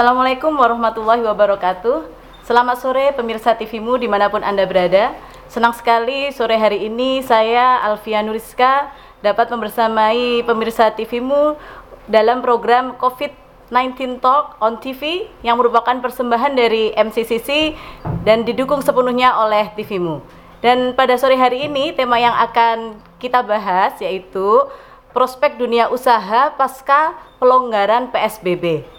Assalamualaikum warahmatullahi wabarakatuh. Selamat sore pemirsa TVmu di mana pun Anda berada. Senang sekali sore hari ini saya Alfia Nuriska dapat membersamai pemirsa TVmu dalam program COVID-19 Talk on TV yang merupakan persembahan dari MCCC dan didukung sepenuhnya oleh TVmu. Dan pada sore hari ini tema yang akan kita bahas yaitu prospek dunia usaha pasca pelonggaran PSBB.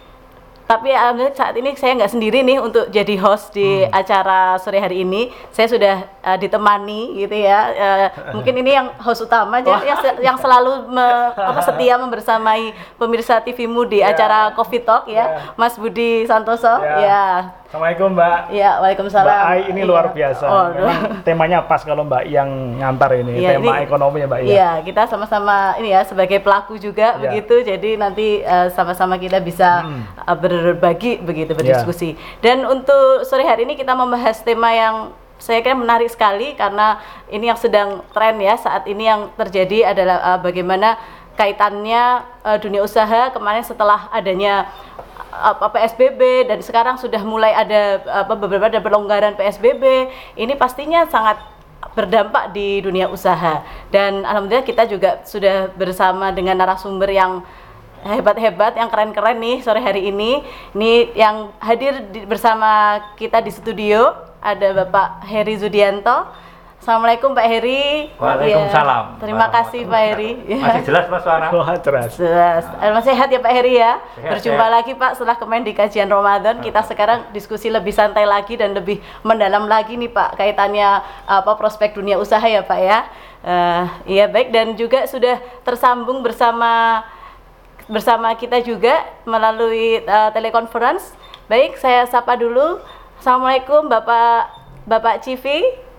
Tapi alhamdulillah saat ini saya nggak sendiri nih untuk jadi host di hmm. acara sore hari ini. Saya sudah uh, ditemani gitu ya. Uh, mungkin ini yang host utama aja yang, yang selalu me, apa, setia membersamai pemirsa TVmu di yeah. acara Coffee Talk ya, yeah. Mas Budi Santoso. Yeah. Ya. Assalamualaikum Mbak. Iya, Waalaikumsalam. Mbak Ai ini iya. luar biasa. Oh, temanya pas kalau Mbak yang ngantar ini, iya, tema ini, ekonomi ya Mbak ya. Iya, kita sama-sama ini ya sebagai pelaku juga iya. begitu. Jadi nanti sama eh, sama-sama kita bisa hmm. uh, berbagi begitu berdiskusi. Yeah. Dan untuk sore hari ini kita membahas tema yang saya kira menarik sekali karena ini yang sedang tren ya saat ini yang terjadi adalah uh, bagaimana kaitannya uh, dunia usaha kemarin setelah adanya apa PSBB dan sekarang sudah mulai ada apa beberapa ada pelonggaran PSBB ini pastinya sangat berdampak di dunia usaha. Dan alhamdulillah kita juga sudah bersama dengan narasumber yang hebat-hebat yang keren-keren nih sore hari ini. Ini yang hadir di, bersama kita di studio ada Bapak Heri Zudianto Assalamualaikum Pak Heri. Waalaikumsalam. Ya, terima kasih Pak Heri. Masih jelas Pak suara? Oh, jelas. Jelas. Masih sehat ya Pak Heri ya. Sehat, Berjumpa sehat. lagi Pak setelah kemarin di kajian Ramadan. Kita sekarang diskusi lebih santai lagi dan lebih mendalam lagi nih Pak kaitannya apa prospek dunia usaha ya Pak ya. Uh, iya baik dan juga sudah tersambung bersama bersama kita juga melalui uh, telekonferensi. Baik, saya sapa dulu. Assalamualaikum Bapak Bapak Civi.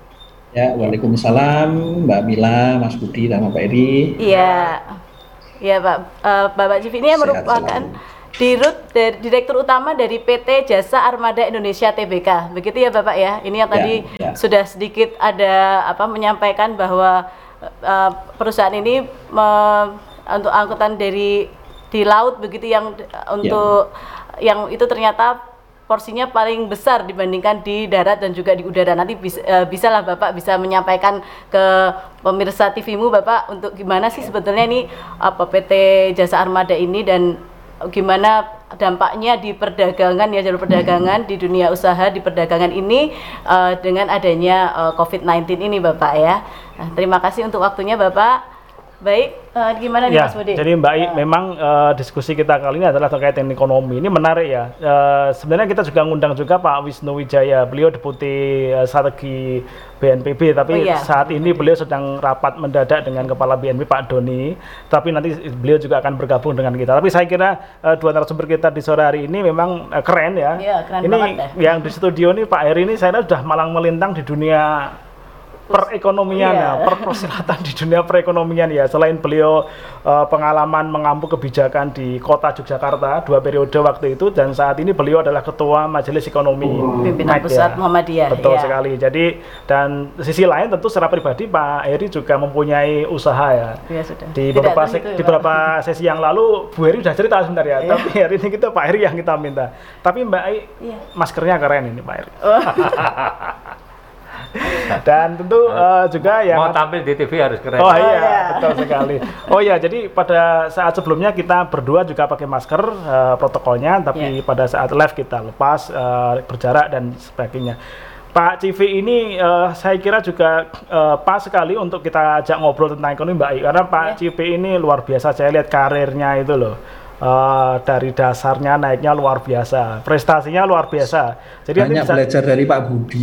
Ya, Waalaikumsalam Mbak Mila, Mas Budi, dan Pak Eri. Iya, iya Pak. Uh, Bapak Civi ini merupakan dirut dari direktur utama dari PT Jasa Armada Indonesia Tbk. Begitu ya Bapak ya. Ini yang ya, tadi ya, ya. sudah sedikit ada apa menyampaikan bahwa uh, perusahaan ini me, untuk angkutan dari di laut begitu yang untuk ya. yang itu ternyata porsinya paling besar dibandingkan di darat dan juga di udara. Nanti bisa, uh, bisa lah Bapak bisa menyampaikan ke pemirsa TVmu Bapak untuk gimana sih sebetulnya ini apa PT Jasa Armada ini dan gimana dampaknya di perdagangan ya jalur perdagangan di dunia usaha di perdagangan ini uh, dengan adanya uh, COVID-19 ini Bapak ya. Nah, terima kasih untuk waktunya Bapak. Baik, uh, gimana nih ya, Mas Budi? Jadi Mbak I, ya. memang uh, diskusi kita kali ini adalah terkait dengan ekonomi. Ini menarik ya. Uh, sebenarnya kita juga ngundang juga Pak Wisnu Wijaya. Beliau deputi uh, strategi BNPB, tapi oh, iya. saat ini beliau sedang rapat mendadak dengan Kepala BNPB Pak Doni. Tapi nanti beliau juga akan bergabung dengan kita. Tapi saya kira uh, dua narasumber kita di sore hari ini memang uh, keren ya. Iya, keren ini banget, ya. yang di studio ini Pak Heri ini saya sudah malang melintang di dunia perekonomian iya. ya, per persilatan di dunia perekonomian ya. Selain beliau uh, pengalaman mengampu kebijakan di kota Yogyakarta dua periode waktu itu dan saat ini beliau adalah ketua Majelis Ekonomi Pimpinan Pusat ya. Muhammadiyah. Betul ya. sekali. Jadi dan sisi lain tentu secara pribadi Pak Heri juga mempunyai usaha ya. ya sudah. Di beberapa se di beberapa sesi yang lalu Bu Heri sudah cerita sebentar ya. ya. Tapi hari ini kita Pak Heri yang kita minta. Tapi Mbak Ai, ya. maskernya keren ini Pak Heri. Oh. Dan tentu uh, juga yang mau tampil di TV harus keren. Oh iya, oh, iya, betul sekali. Oh iya, jadi pada saat sebelumnya kita berdua juga pakai masker uh, protokolnya, tapi yeah. pada saat live kita lepas uh, berjarak dan sebagainya. Pak Civi ini uh, saya kira juga uh, pas sekali untuk kita ajak ngobrol tentang ekonomi Mbak I, karena Pak yeah. Civi ini luar biasa saya lihat karirnya itu loh uh, dari dasarnya naiknya luar biasa, prestasinya luar biasa. Jadi banyak bisa, belajar dari Pak Budi.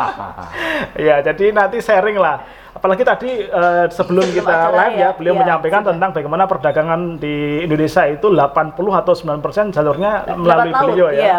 ya, jadi nanti sharing lah apalagi tadi uh, sebelum kita live ya, ya beliau ya, menyampaikan sudah. tentang bagaimana perdagangan di Indonesia itu 80 atau 9 persen jalurnya melalui beliau ya. Iya.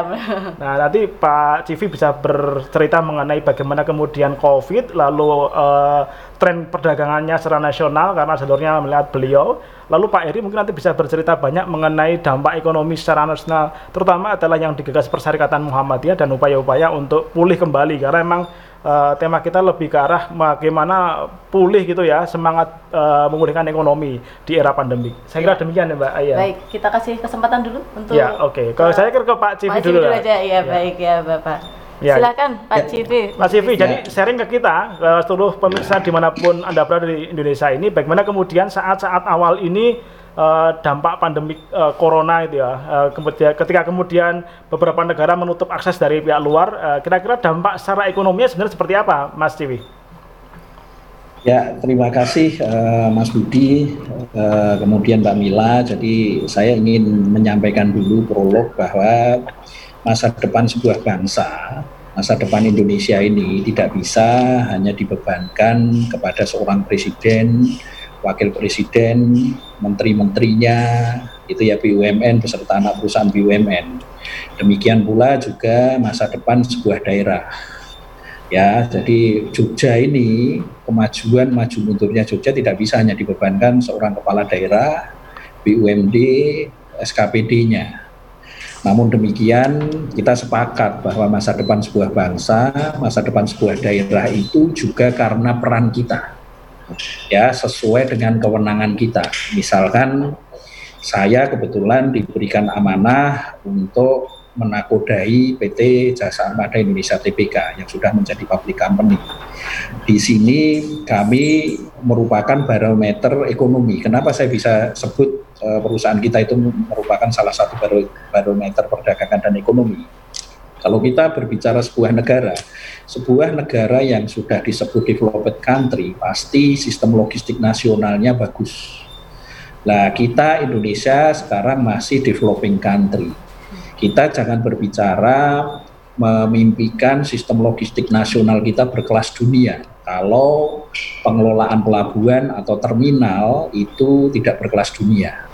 Nah nanti Pak Civi bisa bercerita mengenai bagaimana kemudian COVID lalu uh, tren perdagangannya secara nasional karena jalurnya melihat beliau. Lalu Pak Eri mungkin nanti bisa bercerita banyak mengenai dampak ekonomi secara nasional, terutama adalah yang digagas Perserikatan Muhammadiyah dan upaya-upaya untuk pulih kembali karena memang uh, tema kita lebih ke arah bagaimana pulih gitu ya semangat uh, memulihkan ekonomi di era pandemi. Saya kira ya. demikian ya Mbak Ayah. Baik, kita kasih kesempatan dulu untuk Ya, oke. Okay. Kalau saya kira ke Pak Civi dulu, dulu aja. Ya, ya, baik ya Bapak. Ya. Silakan Pak ya. Civi. Pak Civi, ya. jadi sharing ke kita, ke seluruh pemirsa di mana pun Anda berada di Indonesia ini, bagaimana kemudian saat-saat awal ini uh, dampak pandemi uh, corona itu ya. Uh, kemudian ketika kemudian beberapa negara menutup akses dari pihak luar, kira-kira uh, dampak secara ekonominya sebenarnya seperti apa, Mas Ciwi? Ya, terima kasih uh, Mas Budi, uh, kemudian Mbak Mila. Jadi saya ingin menyampaikan dulu prolog bahwa masa depan sebuah bangsa, masa depan Indonesia ini tidak bisa hanya dibebankan kepada seorang presiden wakil presiden, menteri-menterinya, itu ya BUMN beserta anak perusahaan BUMN. Demikian pula juga masa depan sebuah daerah. Ya, jadi Jogja ini kemajuan maju mundurnya Jogja tidak bisa hanya dibebankan seorang kepala daerah, BUMD, SKPD-nya. Namun demikian kita sepakat bahwa masa depan sebuah bangsa, masa depan sebuah daerah itu juga karena peran kita ya sesuai dengan kewenangan kita. Misalkan saya kebetulan diberikan amanah untuk menakodai PT Jasa Armada Indonesia TBK yang sudah menjadi public company. Di sini kami merupakan barometer ekonomi. Kenapa saya bisa sebut uh, perusahaan kita itu merupakan salah satu barometer perdagangan dan ekonomi? Kalau kita berbicara sebuah negara, sebuah negara yang sudah disebut developed country, pasti sistem logistik nasionalnya bagus. Nah, kita Indonesia sekarang masih developing country. Kita jangan berbicara memimpikan sistem logistik nasional kita berkelas dunia. Kalau pengelolaan pelabuhan atau terminal itu tidak berkelas dunia.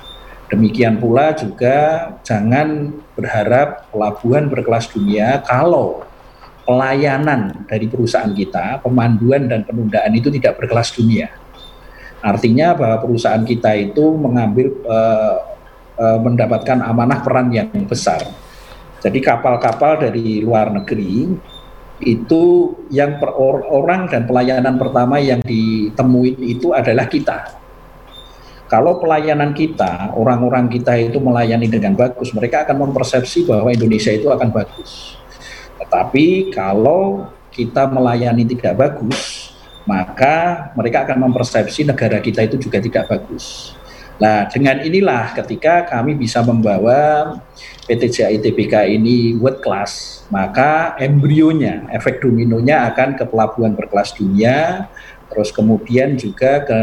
Demikian pula juga jangan berharap pelabuhan berkelas dunia kalau pelayanan dari perusahaan kita, pemanduan dan penundaan itu tidak berkelas dunia. Artinya bahwa perusahaan kita itu mengambil uh, uh, mendapatkan amanah peran yang besar. Jadi kapal-kapal dari luar negeri itu yang per orang dan pelayanan pertama yang ditemuin itu adalah kita kalau pelayanan kita, orang-orang kita itu melayani dengan bagus, mereka akan mempersepsi bahwa Indonesia itu akan bagus. Tetapi kalau kita melayani tidak bagus, maka mereka akan mempersepsi negara kita itu juga tidak bagus. Nah, dengan inilah ketika kami bisa membawa PT JITBK ini world class, maka embrionya, efek dominonya akan ke pelabuhan berkelas dunia, terus kemudian juga ke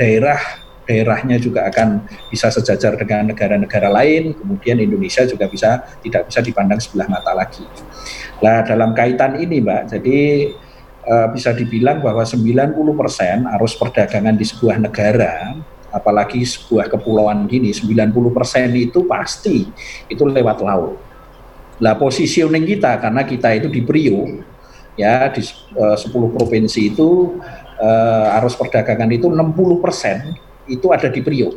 daerah daerahnya juga akan bisa sejajar dengan negara-negara lain, kemudian Indonesia juga bisa tidak bisa dipandang sebelah mata lagi. Nah, dalam kaitan ini, Mbak, jadi uh, bisa dibilang bahwa 90% arus perdagangan di sebuah negara apalagi sebuah kepulauan gini 90% itu pasti itu lewat laut. Lah positioning kita karena kita itu di Priok ya di uh, 10 provinsi itu uh, arus perdagangan itu 60 persen itu ada di Priok.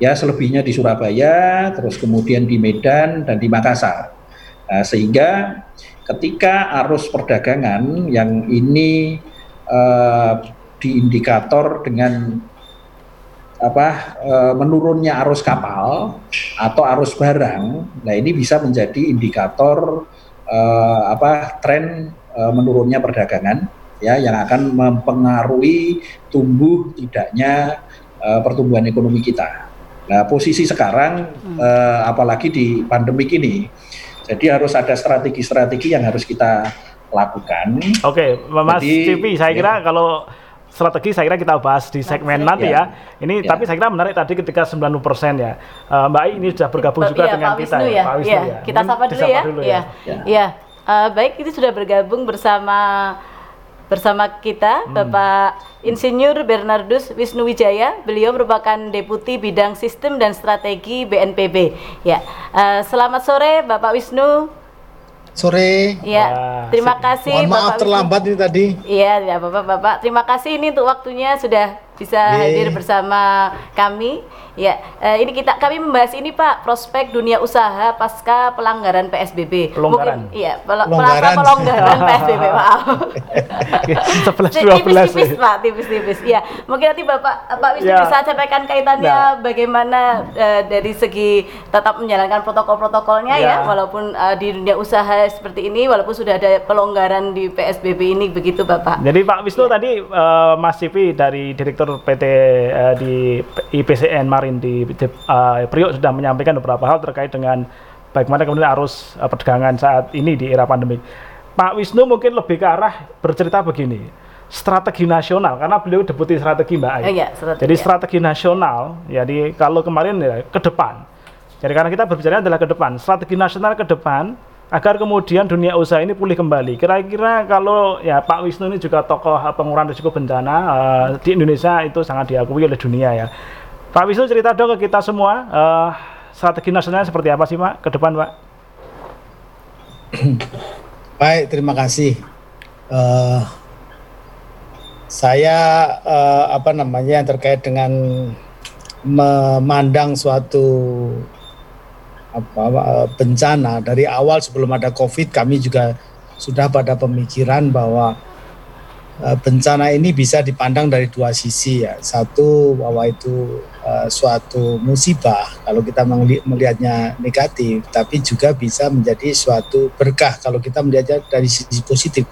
Ya, selebihnya di Surabaya, terus kemudian di Medan dan di Makassar. Nah, sehingga ketika arus perdagangan yang ini uh, diindikator dengan apa uh, menurunnya arus kapal atau arus barang, nah ini bisa menjadi indikator uh, apa tren uh, menurunnya perdagangan ya yang akan mempengaruhi tumbuh tidaknya uh, pertumbuhan ekonomi kita. Nah, posisi sekarang hmm. uh, apalagi di pandemik ini, jadi harus ada strategi-strategi yang harus kita lakukan. Oke, Mas Cipi, saya kira ya. kalau strategi saya kira kita bahas di segmen nanti ya. ya. Ini ya. tapi saya kira menarik tadi ketika 90% ya. Uh, Mbak I ini sudah bergabung juga ya, dengan Pak kita ya. ya. Pak Wisnu ya. ya. Kita sapa dulu ya. Dulu ya. Ya. ya. Uh, baik, ini sudah bergabung bersama Bersama kita hmm. Bapak Insinyur Bernardus Wisnuwijaya, beliau merupakan Deputi Bidang Sistem dan Strategi BNPB. Ya, uh, selamat sore Bapak Wisnu. Sore. Ya, terima kasih. Mohon maaf Bapak terlambat Wisnu. ini tadi. Iya, ya Bapak-bapak. Terima kasih ini untuk waktunya sudah bisa hadir bersama kami. Ya, eh, ini kita kami membahas ini Pak prospek dunia usaha pasca pelanggaran PSBB. Pelonggaran. Mungkin, iya, pel pelonggaran. pelonggaran PSBB, maaf. 11 12 tipis-tipis Pak, tipis-tipis. Ya, mungkin nanti Bapak Pak Wisnu Ya. bisa sampaikan kaitannya Nah. bagaimana eh, dari segi tetap menjalankan protokol-protokolnya ya, Ya. walaupun eh, di dunia usaha seperti ini, walaupun sudah ada pelonggaran di PSBB ini begitu Bapak. Jadi Pak Wisnu tadi eh, Mas Civi dari Direktur PT eh, di IPCN Marin di di, eh, Priok sudah menyampaikan beberapa hal terkait dengan bagaimana kemudian arus eh, perdagangan saat ini di era pandemi. Pak Wisnu mungkin lebih ke arah bercerita begini, strategi nasional karena beliau deputi strategi Mbak. Eh, iya, strategi, Jadi ya. strategi nasional, jadi kalau kemarin ya ke depan. Jadi karena kita berbicara adalah ke depan, strategi nasional ke depan agar kemudian dunia usaha ini pulih kembali. Kira-kira kalau ya Pak Wisnu ini juga tokoh eh, pengurangan risiko bencana eh, di Indonesia itu sangat diakui oleh dunia ya. Pak Wisnu cerita dong ke kita semua eh, strategi nasionalnya seperti apa sih Pak ke depan Pak? Baik, terima kasih. Eh, saya eh, apa namanya yang terkait dengan memandang suatu apa eh, bencana dari awal sebelum ada COVID kami juga sudah pada pemikiran bahwa eh, bencana ini bisa dipandang dari dua sisi ya. Satu bahwa itu eh, suatu musibah kalau kita meli- melihatnya negatif, tapi juga bisa menjadi suatu berkah kalau kita melihatnya dari sisi positif.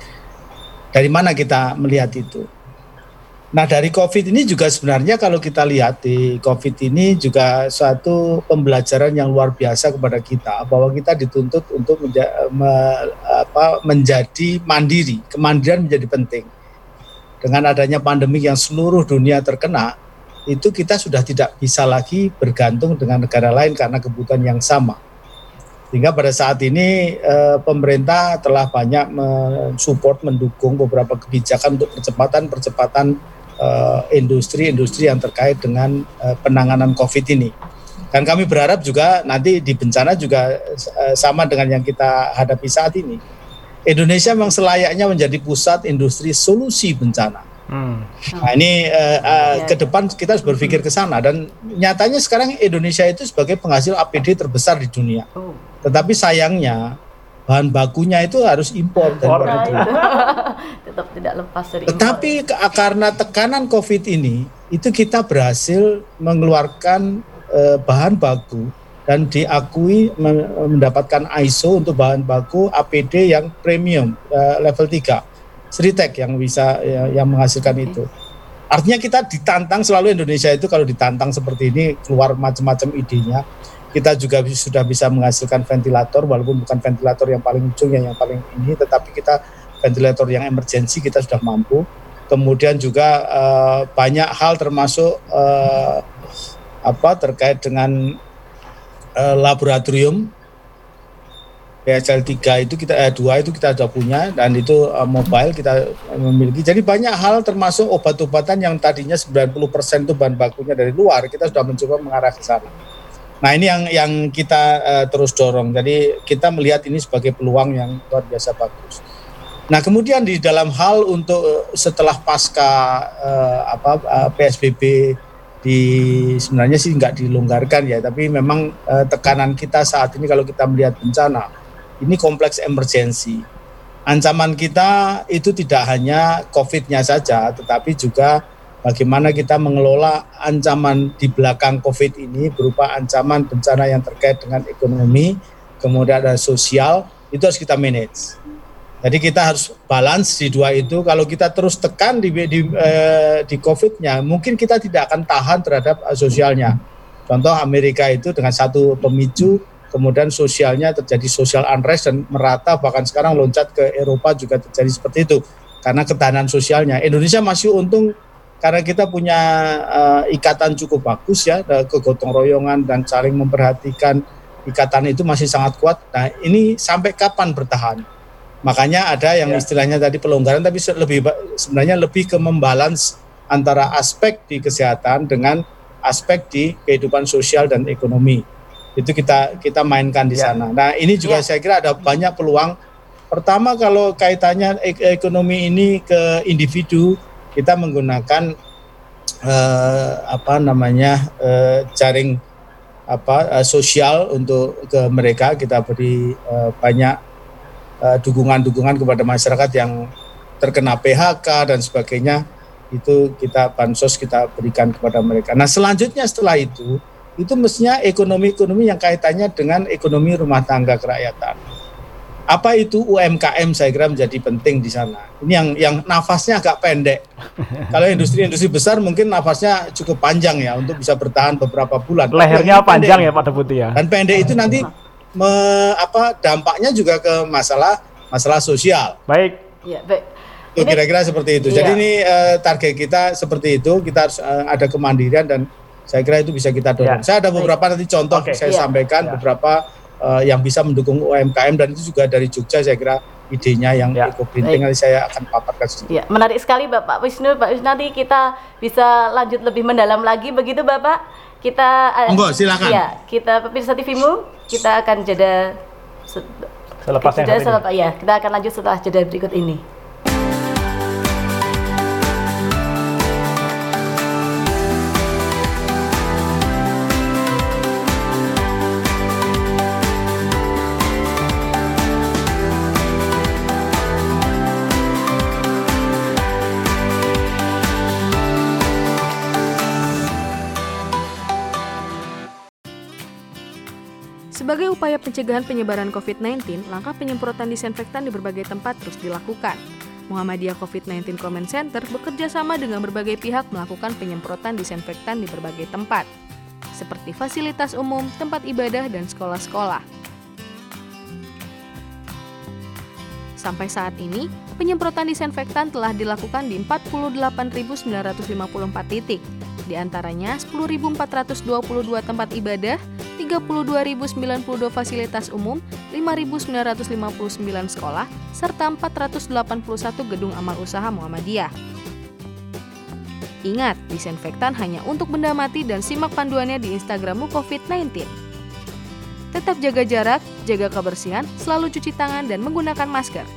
Dari mana kita melihat itu? Nah dari COVID ini juga sebenarnya kalau kita lihat di COVID ini juga suatu pembelajaran yang luar biasa kepada kita bahwa kita dituntut untuk menja- me- apa, menjadi mandiri, kemandirian menjadi penting. Dengan adanya pandemi yang seluruh dunia terkena, itu kita sudah tidak bisa lagi bergantung dengan negara lain karena kebutuhan yang sama. Sehingga pada saat ini eh, pemerintah telah banyak mensupport, mendukung beberapa kebijakan untuk percepatan-percepatan industri-industri yang terkait dengan eh, penanganan COVID ini. Dan kami berharap juga nanti di bencana juga eh, sama dengan yang kita hadapi saat ini. Indonesia memang selayaknya menjadi pusat industri solusi bencana. Hmm. Nah ini eh, eh, Ya, ke depan kita harus berpikir ke sana dan nyatanya sekarang Indonesia itu sebagai penghasil APD terbesar di dunia. Oh. Tetapi sayangnya bahan bakunya itu harus impor Nah, itu. tetap tidak lepas dari. Tetapi karena tekanan COVID ini, itu kita berhasil mengeluarkan eh, bahan baku dan diakui men- mendapatkan ISO untuk bahan baku APD yang premium eh, level 3. Sritek yang bisa ya, yang menghasilkan itu. Artinya kita ditantang selalu Indonesia itu kalau ditantang seperti ini keluar macam-macam idenya. Kita juga sudah bisa menghasilkan ventilator walaupun bukan ventilator yang paling ujung yang yang paling ini tetapi kita ventilator yang emergensi kita sudah mampu. Kemudian juga eh, banyak hal termasuk eh, apa terkait dengan eh, laboratorium PSL 3 itu kita eh, dua itu kita sudah punya dan itu eh, mobile kita memiliki. Jadi banyak hal termasuk obat-obatan yang tadinya 90% itu bahan bakunya dari luar, kita sudah mencoba mengarah ke sana. Nah, ini yang yang kita eh, terus dorong. Jadi kita melihat ini sebagai peluang yang luar biasa bagus. Nah, kemudian di dalam hal untuk eh, setelah pasca eh, apa eh, PSBB di sebenarnya sih nggak dilonggarkan ya, tapi memang eh, tekanan kita saat ini kalau kita melihat bencana ini kompleks emergensi. Ancaman kita itu tidak hanya COVID-nya saja, tetapi juga bagaimana kita mengelola ancaman di belakang COVID ini berupa ancaman bencana yang terkait dengan ekonomi, kemudian ada sosial, itu harus kita manage. Jadi kita harus balance di dua itu. Kalau kita terus tekan di di, eh, di COVID-nya, mungkin kita tidak akan tahan terhadap eh, sosialnya. Contoh Amerika itu dengan satu pemicu, kemudian sosialnya terjadi social unrest dan merata, bahkan sekarang loncat ke Eropa juga terjadi seperti itu karena ketahanan sosialnya. Indonesia masih untung karena kita punya eh, ikatan cukup bagus ya, eh, kegotong royongan dan saling memperhatikan ikatan itu masih sangat kuat. Nah ini sampai kapan bertahan? Makanya ada yang Ya. istilahnya tadi pelonggaran, tapi lebih sebenarnya lebih ke membalance antara aspek di kesehatan dengan aspek di kehidupan sosial dan ekonomi. Itu kita kita mainkan di Ya. sana. Nah ini juga Ya. saya kira ada banyak peluang. Pertama kalau kaitannya ek- ekonomi ini ke individu, kita menggunakan uh, apa namanya uh, jaring apa uh, sosial untuk ke mereka kita beri uh, banyak dukungan-dukungan uh, kepada masyarakat yang terkena PHK dan sebagainya itu kita bansos kita berikan kepada mereka. Nah selanjutnya setelah itu itu mestinya ekonomi-ekonomi yang kaitannya dengan ekonomi rumah tangga kerakyatan. Apa itu UMKM saya kira menjadi penting di sana. Ini yang yang nafasnya agak pendek. Kalau industri-industri besar mungkin nafasnya cukup panjang ya untuk bisa bertahan beberapa bulan. Lehernya panjang pendek. ya Pak Deputi ya. Dan pendek itu nanti me, apa dampaknya juga ke masalah masalah sosial. Baik. Ya, baik. Kira-kira seperti itu. Iya. Jadi ini uh, target kita seperti itu. Kita harus uh, ada kemandirian dan saya kira itu bisa kita dorong. Ya. Saya ada beberapa Baik. nanti contoh okay. saya ya. sampaikan ya. beberapa uh, yang bisa mendukung UMKM dan itu juga dari Jogja saya kira idenya yang ya. eco printing nanti saya akan paparkan sedikit. Ya, menarik sekali Bapak Wisnu. Pak Wisnu nanti kita bisa lanjut lebih mendalam lagi begitu Bapak. Kita Monggo silakan. Ya, kita pemirsa TVmu kita akan jeda selepas jeda selepas ya, kita akan lanjut setelah jeda berikut ini. Sebagai upaya pencegahan penyebaran COVID-19, langkah penyemprotan disinfektan di berbagai tempat terus dilakukan. Muhammadiyah COVID-19 Comment Center bekerja sama dengan berbagai pihak melakukan penyemprotan disinfektan di berbagai tempat, seperti fasilitas umum, tempat ibadah, dan sekolah-sekolah. Sampai saat ini, penyemprotan disinfektan telah dilakukan di 48.954 titik, di antaranya 10.422 tempat ibadah, 32.092 fasilitas umum, 5.959 sekolah, serta 481 gedung amal usaha Muhammadiyah. Ingat, disinfektan hanya untuk benda mati dan simak panduannya di Instagrammu COVID-19. Tetap jaga jarak, jaga kebersihan, selalu cuci tangan dan menggunakan masker.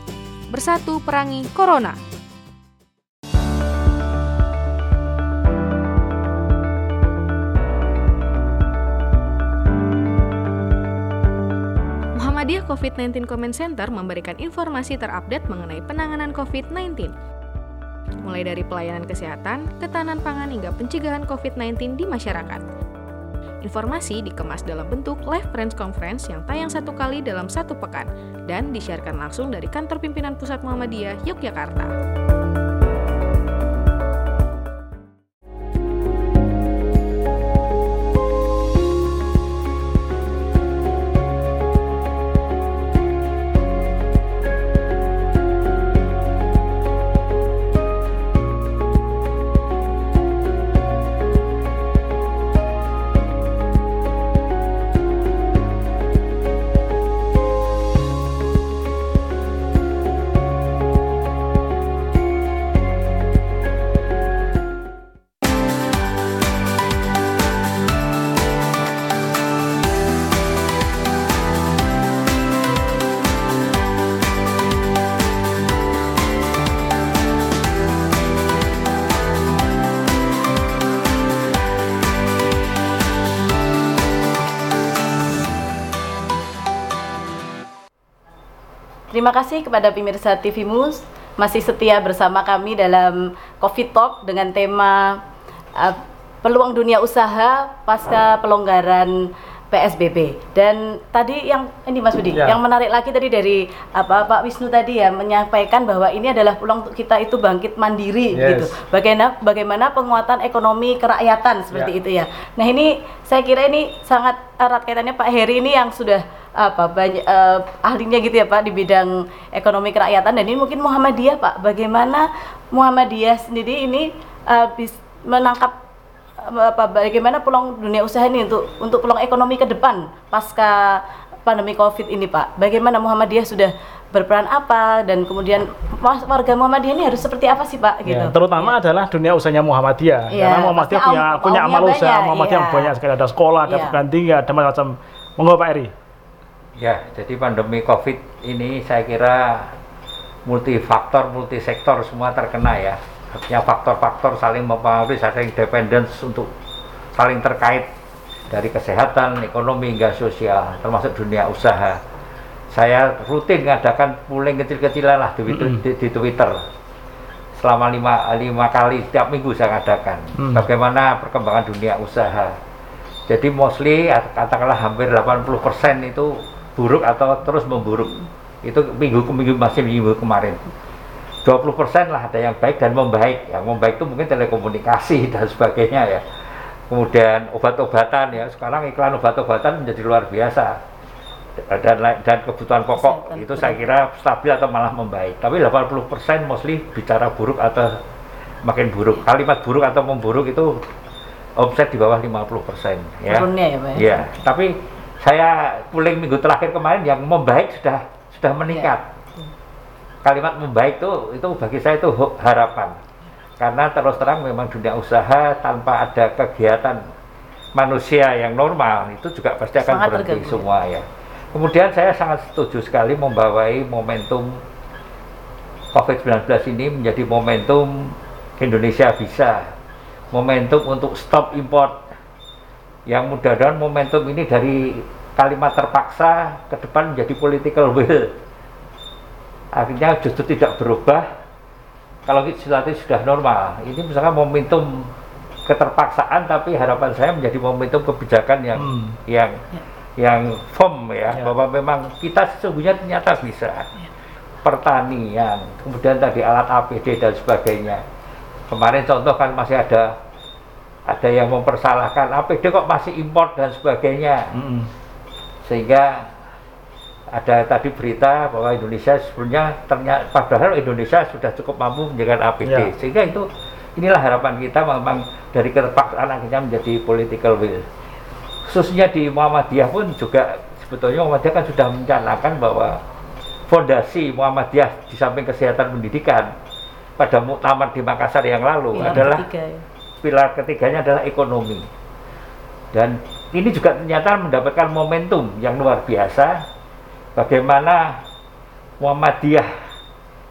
Bersatu perangi Corona. COVID-19 Comment Center memberikan informasi terupdate mengenai penanganan COVID-19, mulai dari pelayanan kesehatan, ketahanan pangan hingga pencegahan COVID-19 di masyarakat. Informasi dikemas dalam bentuk live press conference yang tayang satu kali dalam satu pekan dan disiarkan langsung dari kantor pimpinan Pusat Muhammadiyah Yogyakarta. Terima kasih kepada pemirsa TV Mus masih setia bersama kami dalam Coffee Talk dengan tema uh, peluang dunia usaha pasca pelonggaran PSBB. Dan tadi yang ini Mas Budi, ya. yang menarik lagi tadi dari apa Pak Wisnu tadi ya menyampaikan bahwa ini adalah peluang kita itu bangkit mandiri yes. gitu. Bagaimana bagaimana penguatan ekonomi kerakyatan seperti ya. itu ya. Nah, ini saya kira ini sangat erat kaitannya Pak Heri ini yang sudah apa banyak uh, ahlinya gitu ya Pak di bidang ekonomi kerakyatan dan ini mungkin Muhammadiyah Pak. Bagaimana Muhammadiyah sendiri ini uh, bis, menangkap apa bagaimana peluang dunia usaha ini untuk untuk peluang ekonomi ke depan pasca pandemi Covid ini Pak. Bagaimana Muhammadiyah sudah berperan apa dan kemudian warga Muhammadiyah ini harus seperti apa sih Pak gitu. Ya, terutama ya. adalah dunia usahanya Muhammadiyah. Ya, Karena Muhammadiyah punya punya amal usaha, Muhammadiyah ya. banyak sekali ada sekolah, ada ya. perguruan tinggi, ada macam-macam. Monggo Pak Eri. Ya, jadi pandemi Covid ini saya kira multifaktor, multisektor semua terkena ya artinya faktor-faktor saling mempengaruhi, saling dependence untuk saling terkait dari kesehatan, ekonomi hingga sosial, termasuk dunia usaha. Saya rutin mengadakan pooling kecil-kecilan lah di, di, di, di Twitter. Selama lima, lima kali setiap minggu saya adakan hmm. bagaimana perkembangan dunia usaha. Jadi mostly katakanlah hampir 80% itu buruk atau terus memburuk. Itu minggu ke minggu masih minggu kemarin 20% lah ada yang baik dan membaik. Yang membaik itu mungkin telekomunikasi dan sebagainya ya. Kemudian obat-obatan ya sekarang iklan obat-obatan menjadi luar biasa. Dan dan kebutuhan pokok itu saya kira stabil atau malah membaik. Tapi 80% mostly bicara buruk atau makin buruk. Kalimat buruk atau memburuk itu omset di bawah 50% ya. Turunnya ya, Pak, ya? ya tapi saya puling minggu terakhir kemarin yang membaik sudah sudah meningkat. Ya. Kalimat membaik itu itu bagi saya itu harapan karena terus terang memang dunia usaha tanpa ada kegiatan manusia yang normal itu juga pasti akan sangat berhenti terganggu. semua ya. Kemudian saya sangat setuju sekali membawai momentum COVID-19 ini menjadi momentum Indonesia bisa momentum untuk stop import yang mudah-mudahan momentum ini dari kalimat terpaksa ke depan menjadi political will akhirnya justru tidak berubah kalau situasi sudah normal ini misalkan momentum keterpaksaan tapi harapan saya menjadi momentum kebijakan yang hmm. yang ya. yang firm ya, ya bahwa memang kita sesungguhnya ternyata bisa ya. pertanian kemudian tadi alat APD dan sebagainya kemarin contoh kan masih ada ada yang mempersalahkan APD kok masih import dan sebagainya hmm. sehingga ada tadi berita bahwa Indonesia sebenarnya ternyata padahal Indonesia sudah cukup mampu menjaga APD ya. sehingga itu inilah harapan kita memang dari keterpaksaan akhirnya menjadi political will khususnya di Muhammadiyah pun juga sebetulnya Muhammadiyah kan sudah mencanangkan bahwa fondasi Muhammadiyah di samping kesehatan pendidikan pada muktamar di Makassar yang lalu pilar adalah ketiga, ya. pilar ketiganya adalah ekonomi dan ini juga ternyata mendapatkan momentum yang luar biasa bagaimana Muhammadiyah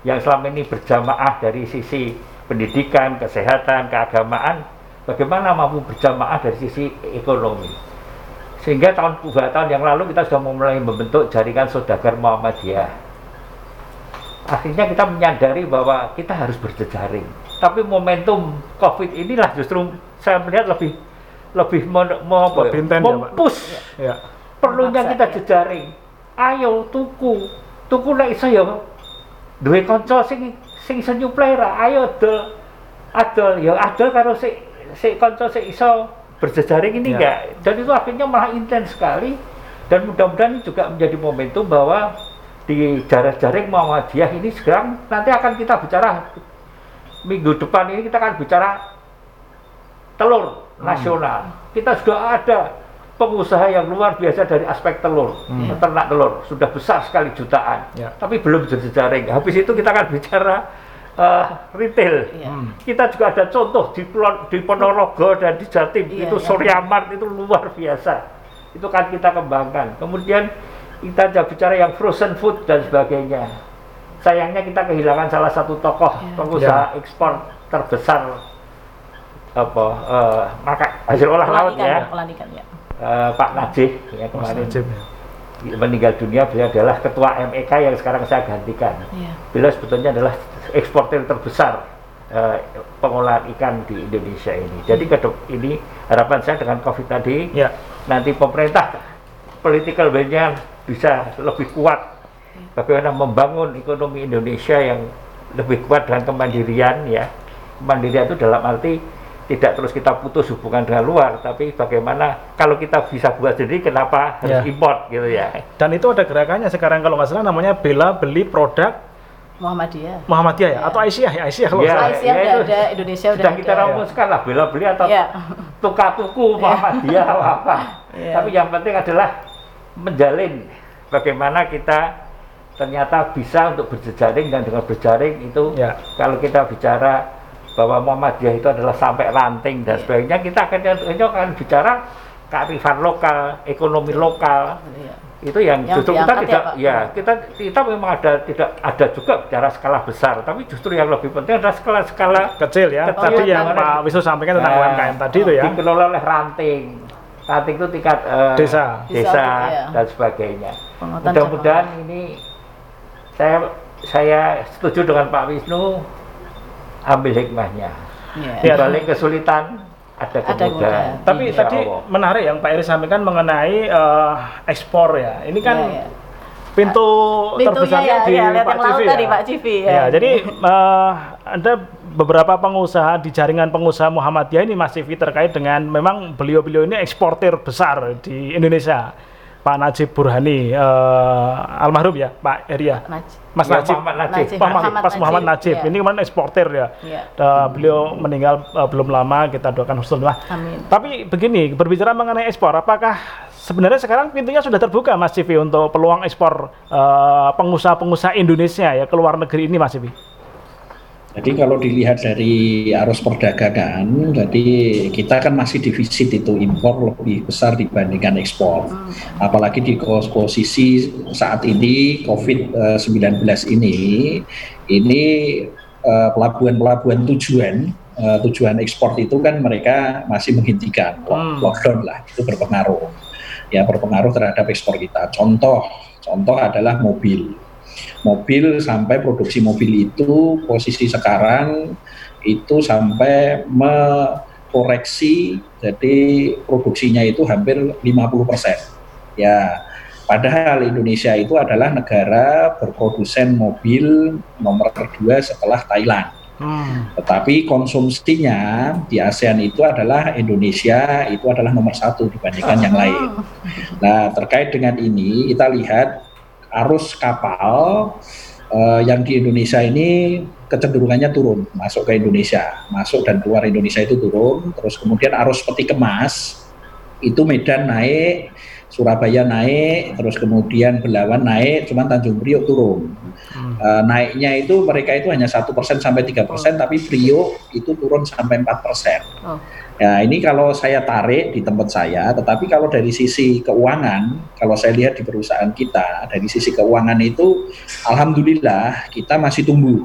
yang selama ini berjamaah dari sisi pendidikan, kesehatan, keagamaan, bagaimana mampu berjamaah dari sisi ekonomi. Sehingga tahun dua tahun yang lalu kita sudah mulai membentuk jaringan saudagar Muhammadiyah. Akhirnya kita menyadari bahwa kita harus berjejaring. Tapi momentum COVID inilah justru saya melihat lebih lebih mau mempush ya, ya. perlunya kita jejaring ayo tuku. Tuku nek iso ya duwe kanca sing sing iso nyuplai ra ayo adol. Adol ya adol karo si si kanca sing iso berjejaring ini ya. enggak. Dan itu akhirnya malah intens sekali. Dan mudah-mudahan ini juga menjadi momentum bahwa di jaring-jaring Muhammadiyah ini sekarang nanti akan kita bicara minggu depan ini kita akan bicara telur hmm. nasional. Kita sudah ada pengusaha yang luar biasa dari aspek telur, hmm. ternak telur sudah besar sekali jutaan, ya. tapi belum jejaring. Habis itu kita akan bicara uh, retail. Ya. Hmm. Kita juga ada contoh di di Ponorogo dan di Jatim ya, itu ya. Soryamart itu luar biasa. Itu kan kita kembangkan. Kemudian kita juga bicara yang frozen food dan sebagainya. Sayangnya kita kehilangan salah satu tokoh ya. pengusaha ya. ekspor terbesar apa uh, maka hasil olah laut ya. Ikan, ya uh, Pak Najih ya kemarin Najib, ya. meninggal dunia beliau adalah ketua MEK yang sekarang saya gantikan. Ya. Beliau sebetulnya adalah eksportir terbesar uh, pengolahan ikan di Indonesia ini. Jadi ke ini harapan saya dengan COVID tadi ya. nanti pemerintah political will-nya bisa lebih kuat bagaimana membangun ekonomi Indonesia yang lebih kuat dengan kemandirian ya. Kemandirian itu dalam arti tidak terus kita putus hubungan dengan luar, tapi bagaimana kalau kita bisa buat sendiri, kenapa harus ya. import gitu ya? Dan itu ada gerakannya sekarang kalau nggak salah namanya bela beli produk Muhammadiyah. Muhammadiyah ya, ya. atau Aisyah ya Aisyah kalau ya, Aisyah ya, udah ada, Indonesia sudah udah kita rumuskan lah bela beli atau ya. tukar tuku iya. Muhammadiyah atau apa. Ya. Tapi yang penting adalah menjalin bagaimana kita ternyata bisa untuk berjejaring dan dengan berjaring itu ya. kalau kita bicara bahwa Muhammadiyah itu adalah sampai ranting dan iya. sebagainya kita akan akan bicara kearifan lokal, ekonomi lokal, iya. itu yang, yang justru kita tidak ya, ya kita kita memang ada tidak ada juga bicara skala besar tapi justru yang lebih penting adalah skala-skala kecil ya kecil tadi yang Pak Wisnu sampaikan tentang nah, UMKM tadi itu ya. Dikelola oleh ranting. Ranting itu tingkat uh, desa. Desa, desa ya. dan sebagainya. Mudah-mudahan ini saya saya setuju dengan Pak Wisnu ambil hikmahnya yeah. di balik kesulitan ada kemudahan. Tapi Insya tadi Allah. menarik yang Pak Eri sampaikan mengenai uh, ekspor ya. Ini kan ya, ya. pintu terbesarnya ya, di ya, Pak Civi ya. Pak Civi ya. ya jadi uh, ada beberapa pengusaha di jaringan pengusaha Muhammadiyah ini masih terkait dengan memang beliau-beliau ini eksportir besar di Indonesia Pak Najib Burhani uh, almarhum ya Pak Eria Mas ya, Najib Muhammad Najib, Najib. Pak, Muhammad, Pas Muhammad Najib, ya. ini kemarin eksportir ya, ya. Uh, beliau meninggal uh, belum lama kita doakan husnul Amin. Tapi begini berbicara mengenai ekspor apakah sebenarnya sekarang pintunya sudah terbuka Mas Civi untuk peluang ekspor pengusaha-pengusaha uh, Indonesia ya ke luar negeri ini Mas Civi? Jadi kalau dilihat dari arus perdagangan, jadi kita kan masih defisit itu impor lebih besar dibandingkan ekspor. Hmm. Apalagi di posisi saat ini COVID-19 ini, ini eh, pelabuhan-pelabuhan tujuan eh, tujuan ekspor itu kan mereka masih menghentikan hmm. lockdown lah, itu berpengaruh. Ya berpengaruh terhadap ekspor kita. Contoh, contoh adalah mobil mobil sampai produksi mobil itu posisi sekarang itu sampai mekoreksi jadi produksinya itu hampir 50%. Ya, padahal Indonesia itu adalah negara berprodusen mobil nomor kedua setelah Thailand. Hmm. Tetapi konsumsinya di ASEAN itu adalah Indonesia itu adalah nomor satu dibandingkan yang lain. Nah terkait dengan ini kita lihat arus kapal uh, yang di Indonesia ini kecenderungannya turun masuk ke Indonesia, masuk dan keluar Indonesia itu turun. Terus kemudian arus peti kemas itu Medan naik, Surabaya naik, terus kemudian Belawan naik, cuman Tanjung Priok turun. Hmm. Uh, naiknya itu mereka itu hanya satu persen sampai tiga persen, oh. tapi Priok itu turun sampai empat persen. Oh. Ya, ini kalau saya tarik di tempat saya, tetapi kalau dari sisi keuangan, kalau saya lihat di perusahaan kita, dari sisi keuangan itu, alhamdulillah kita masih tumbuh.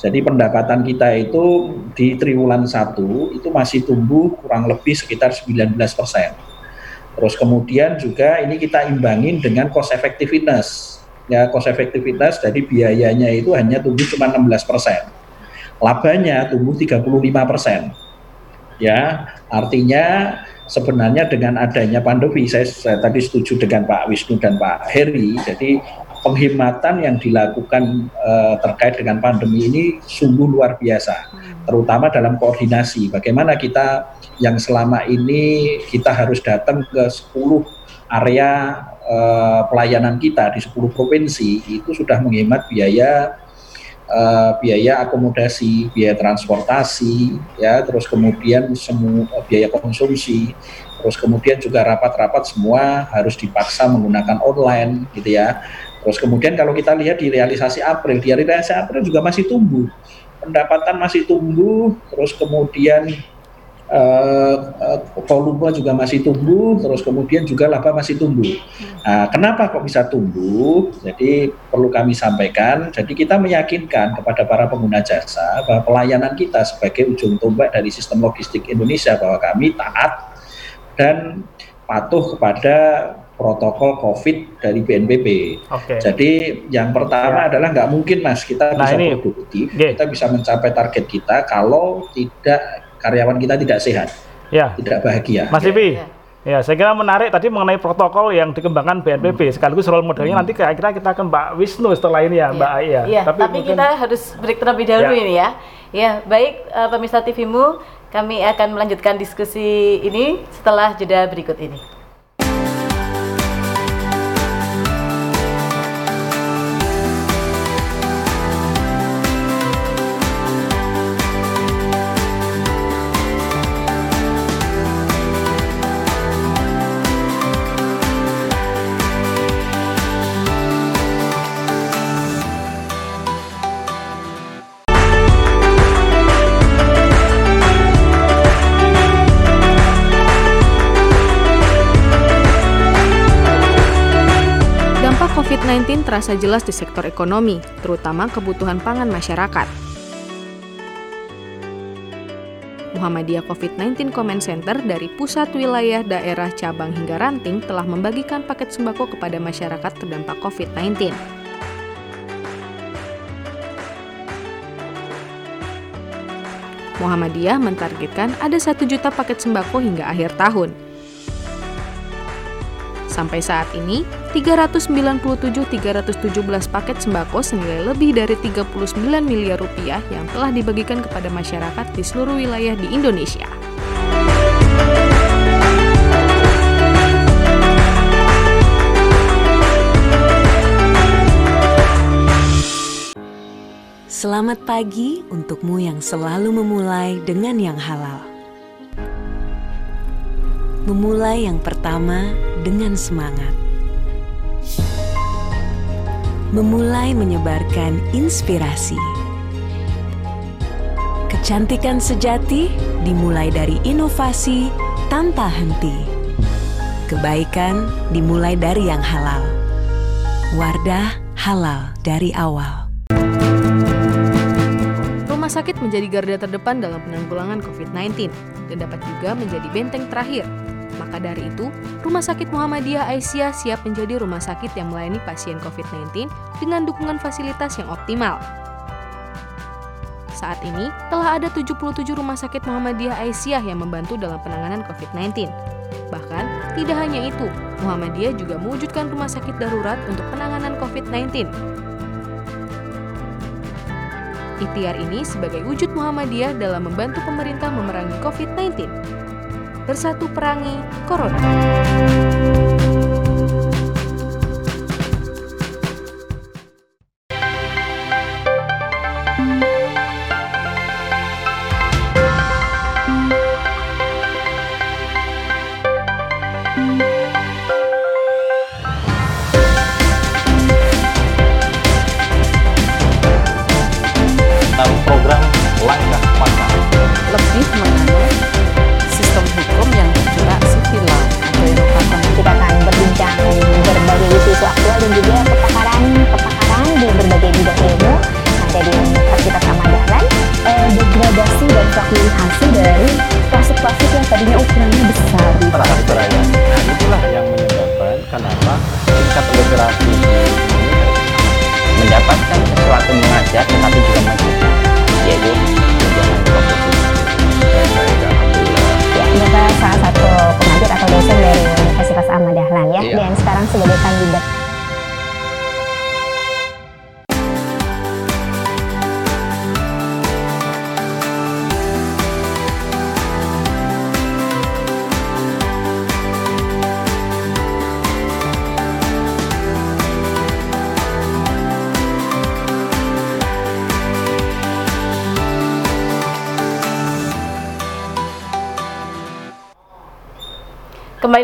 Jadi pendapatan kita itu di triwulan satu itu masih tumbuh kurang lebih sekitar 19 persen. Terus kemudian juga ini kita imbangin dengan cost effectiveness. Ya, cost effectiveness dari biayanya itu hanya tumbuh cuma 16 persen. Labanya tumbuh 35 persen ya artinya sebenarnya dengan adanya pandemi saya, saya tadi setuju dengan Pak Wisnu dan Pak Heri jadi penghematan yang dilakukan uh, terkait dengan pandemi ini sungguh luar biasa hmm. terutama dalam koordinasi bagaimana kita yang selama ini kita harus datang ke 10 area uh, pelayanan kita di 10 provinsi itu sudah menghemat biaya uh, biaya akomodasi, biaya transportasi, ya, terus kemudian semua uh, biaya konsumsi, terus kemudian juga rapat-rapat semua harus dipaksa menggunakan online, gitu ya. Terus kemudian kalau kita lihat di realisasi April, di realisasi April juga masih tumbuh, pendapatan masih tumbuh, terus kemudian uh, volume juga masih tumbuh, terus kemudian juga laba masih tumbuh. Nah, kenapa kok bisa tumbuh? Jadi perlu kami sampaikan. Jadi kita meyakinkan kepada para pengguna jasa bahwa pelayanan kita sebagai ujung tombak dari sistem logistik Indonesia bahwa kami taat dan patuh kepada protokol COVID dari BNPB. Okay. Jadi yang pertama ya. adalah nggak mungkin mas kita nah, bisa ini, produktif, okay. kita bisa mencapai target kita kalau tidak karyawan kita tidak sehat, ya. tidak bahagia. Mas Ipi, ya. ya saya kira menarik tadi mengenai protokol yang dikembangkan BNPB hmm. sekaligus role modelnya hmm. nanti kira-kira kita ke Mbak Wisnu setelah ini ya, ya. Mbak Aya. Ya, tapi, tapi mungkin... kita harus break terlebih dahulu ya. ini ya. Ya, baik uh, pemirsa TVmu, kami akan melanjutkan diskusi ini setelah jeda berikut ini. COVID-19 terasa jelas di sektor ekonomi, terutama kebutuhan pangan masyarakat. Muhammadiyah COVID-19 Comment Center dari pusat wilayah daerah cabang hingga ranting telah membagikan paket sembako kepada masyarakat terdampak COVID-19. Muhammadiyah mentargetkan ada satu juta paket sembako hingga akhir tahun. Sampai saat ini, 397.317 paket sembako senilai lebih dari 39 miliar rupiah yang telah dibagikan kepada masyarakat di seluruh wilayah di Indonesia. Selamat pagi untukmu yang selalu memulai dengan yang halal. Memulai yang pertama dengan semangat. Memulai menyebarkan inspirasi. Kecantikan sejati dimulai dari inovasi tanpa henti. Kebaikan dimulai dari yang halal. Wardah halal dari awal. Rumah sakit menjadi garda terdepan dalam penanggulangan COVID-19 dan dapat juga menjadi benteng terakhir maka dari itu, Rumah Sakit Muhammadiyah Aisyah siap menjadi rumah sakit yang melayani pasien COVID-19 dengan dukungan fasilitas yang optimal. Saat ini, telah ada 77 rumah sakit Muhammadiyah Aisyah yang membantu dalam penanganan COVID-19. Bahkan, tidak hanya itu, Muhammadiyah juga mewujudkan rumah sakit darurat untuk penanganan COVID-19. Ikhtiar ini sebagai wujud Muhammadiyah dalam membantu pemerintah memerangi COVID-19 bersatu perangi Corona.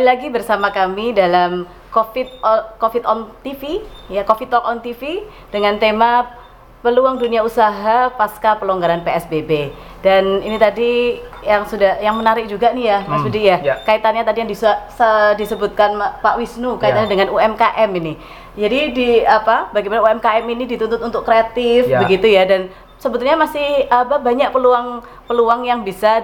Lagi bersama kami dalam COVID COVID on TV, ya COVID Talk on TV dengan tema peluang dunia usaha pasca pelonggaran PSBB. Dan ini tadi yang sudah yang menarik juga nih ya, Mas Hmm, Budi ya. ya. Kaitannya tadi yang disebutkan Pak Wisnu kaitannya Ya. dengan UMKM ini. Jadi di apa? Bagaimana UMKM ini dituntut untuk kreatif Ya. begitu ya dan sebetulnya masih apa banyak peluang peluang yang bisa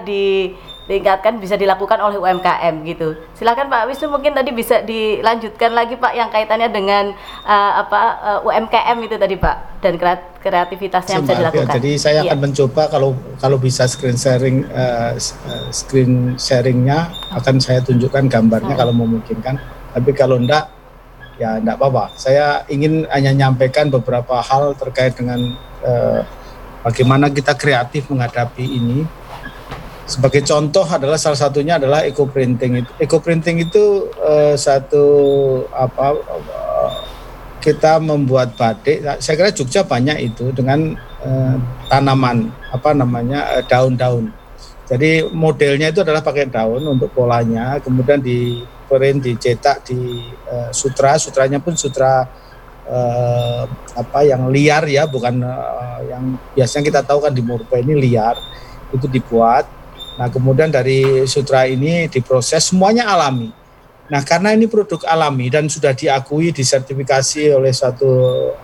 ditingkatkan bisa dilakukan oleh UMKM gitu. Silakan Pak Wisnu mungkin tadi bisa dilanjutkan lagi Pak yang kaitannya dengan uh, apa uh, UMKM itu tadi Pak dan kreat- kreativitas yang bisa dilakukan. Jadi saya Iya. akan mencoba kalau kalau bisa screen sharing eh, eh, screen sharingnya akan saya tunjukkan gambarnya Hmm. kalau memungkinkan. Tapi kalau enggak ya enggak apa-apa. Saya ingin hanya nyampaikan beberapa hal terkait dengan eh, bagaimana kita kreatif menghadapi ini. Sebagai contoh adalah salah satunya adalah eco printing itu. Eco printing itu eh, satu apa eh, kita membuat batik. Saya kira Jogja banyak itu dengan eh, tanaman apa namanya eh, daun-daun. Jadi modelnya itu adalah pakai daun untuk polanya, kemudian di print dicetak di eh, sutra, sutranya pun sutra eh, apa yang liar ya, bukan eh, yang biasanya kita tahu kan di Murba ini liar itu dibuat. Nah kemudian dari sutra ini diproses semuanya alami. Nah, karena ini produk alami dan sudah diakui disertifikasi oleh satu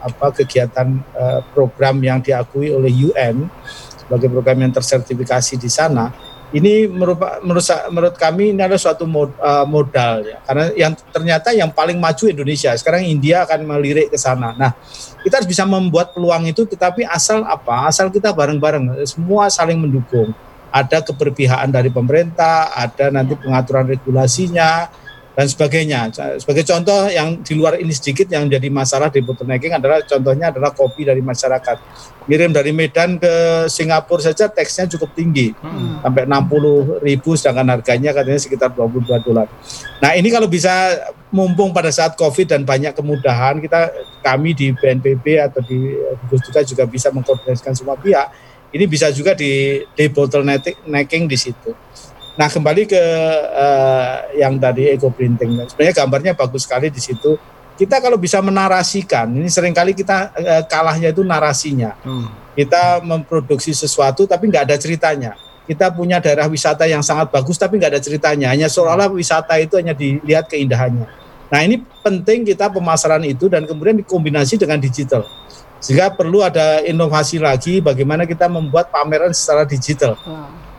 apa kegiatan uh, program yang diakui oleh UN sebagai program yang tersertifikasi di sana, ini merupakan menurut menurut kami ini adalah suatu mod, uh, modal ya. Karena yang ternyata yang paling maju Indonesia. Sekarang India akan melirik ke sana. Nah, kita harus bisa membuat peluang itu tetapi asal apa? Asal kita bareng-bareng semua saling mendukung. Ada keberpihakan dari pemerintah, ada nanti pengaturan regulasinya, dan sebagainya. Sebagai contoh yang di luar ini sedikit yang jadi masalah di bottlenecking adalah contohnya adalah kopi dari masyarakat. Ngirim dari Medan ke Singapura saja teksnya cukup tinggi, hmm. sampai 60 ribu sedangkan harganya katanya sekitar 22 dolar. Nah ini kalau bisa mumpung pada saat COVID dan banyak kemudahan, kita kami di BNPB atau di gugus tugas juga bisa mengkoordinasikan semua pihak, ini bisa juga di, di bottlenecking di situ. Nah kembali ke uh, yang tadi eco printing, sebenarnya gambarnya bagus sekali di situ. Kita kalau bisa menarasikan, ini sering kali kita uh, kalahnya itu narasinya. Hmm. Kita memproduksi sesuatu tapi nggak ada ceritanya. Kita punya daerah wisata yang sangat bagus tapi nggak ada ceritanya. Hanya seolah-olah wisata itu hanya dilihat keindahannya. Nah ini penting kita pemasaran itu dan kemudian dikombinasi dengan digital. Sehingga perlu ada inovasi lagi bagaimana kita membuat pameran secara digital. Hmm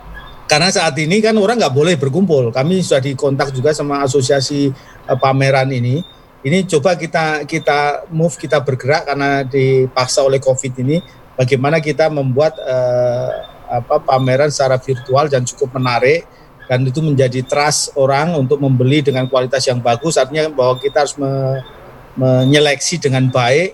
karena saat ini kan orang nggak boleh berkumpul. Kami sudah dikontak juga sama asosiasi uh, pameran ini. Ini coba kita kita move kita bergerak karena dipaksa oleh COVID ini. Bagaimana kita membuat uh, apa pameran secara virtual dan cukup menarik dan itu menjadi trust orang untuk membeli dengan kualitas yang bagus. Artinya bahwa kita harus me, menyeleksi dengan baik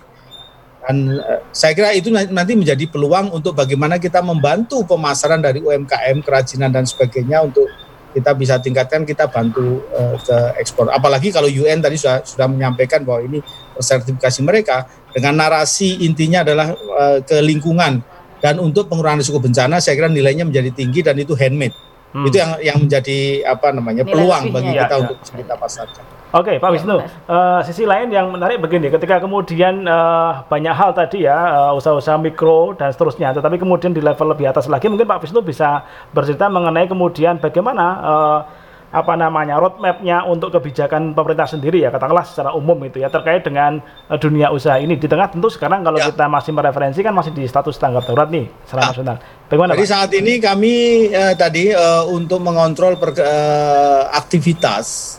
dan uh, saya kira itu nanti menjadi peluang untuk bagaimana kita membantu pemasaran dari UMKM, kerajinan dan sebagainya untuk kita bisa tingkatkan kita bantu uh, ke ekspor. Apalagi kalau UN tadi sudah sudah menyampaikan bahwa ini sertifikasi mereka dengan narasi intinya adalah uh, ke lingkungan dan untuk pengurangan risiko bencana saya kira nilainya menjadi tinggi dan itu handmade. Hmm. Itu yang yang menjadi apa namanya peluang bagi kita ya, untuk kita pasarkan. Oke, okay, Pak Wisnu. Uh, sisi lain yang menarik begini, ketika kemudian uh, banyak hal tadi ya, uh, usaha-usaha mikro dan seterusnya, tetapi kemudian di level lebih atas lagi, mungkin Pak Wisnu bisa bercerita mengenai kemudian bagaimana uh, apa namanya roadmapnya untuk kebijakan pemerintah sendiri ya katakanlah secara umum itu ya terkait dengan uh, dunia usaha ini di tengah tentu sekarang kalau ya. kita masih mereferensi kan masih di status tanggap darurat nih secara nah, nasional. Bagaimana? Jadi Pak? saat ini kami uh, tadi uh, untuk mengontrol per, uh, aktivitas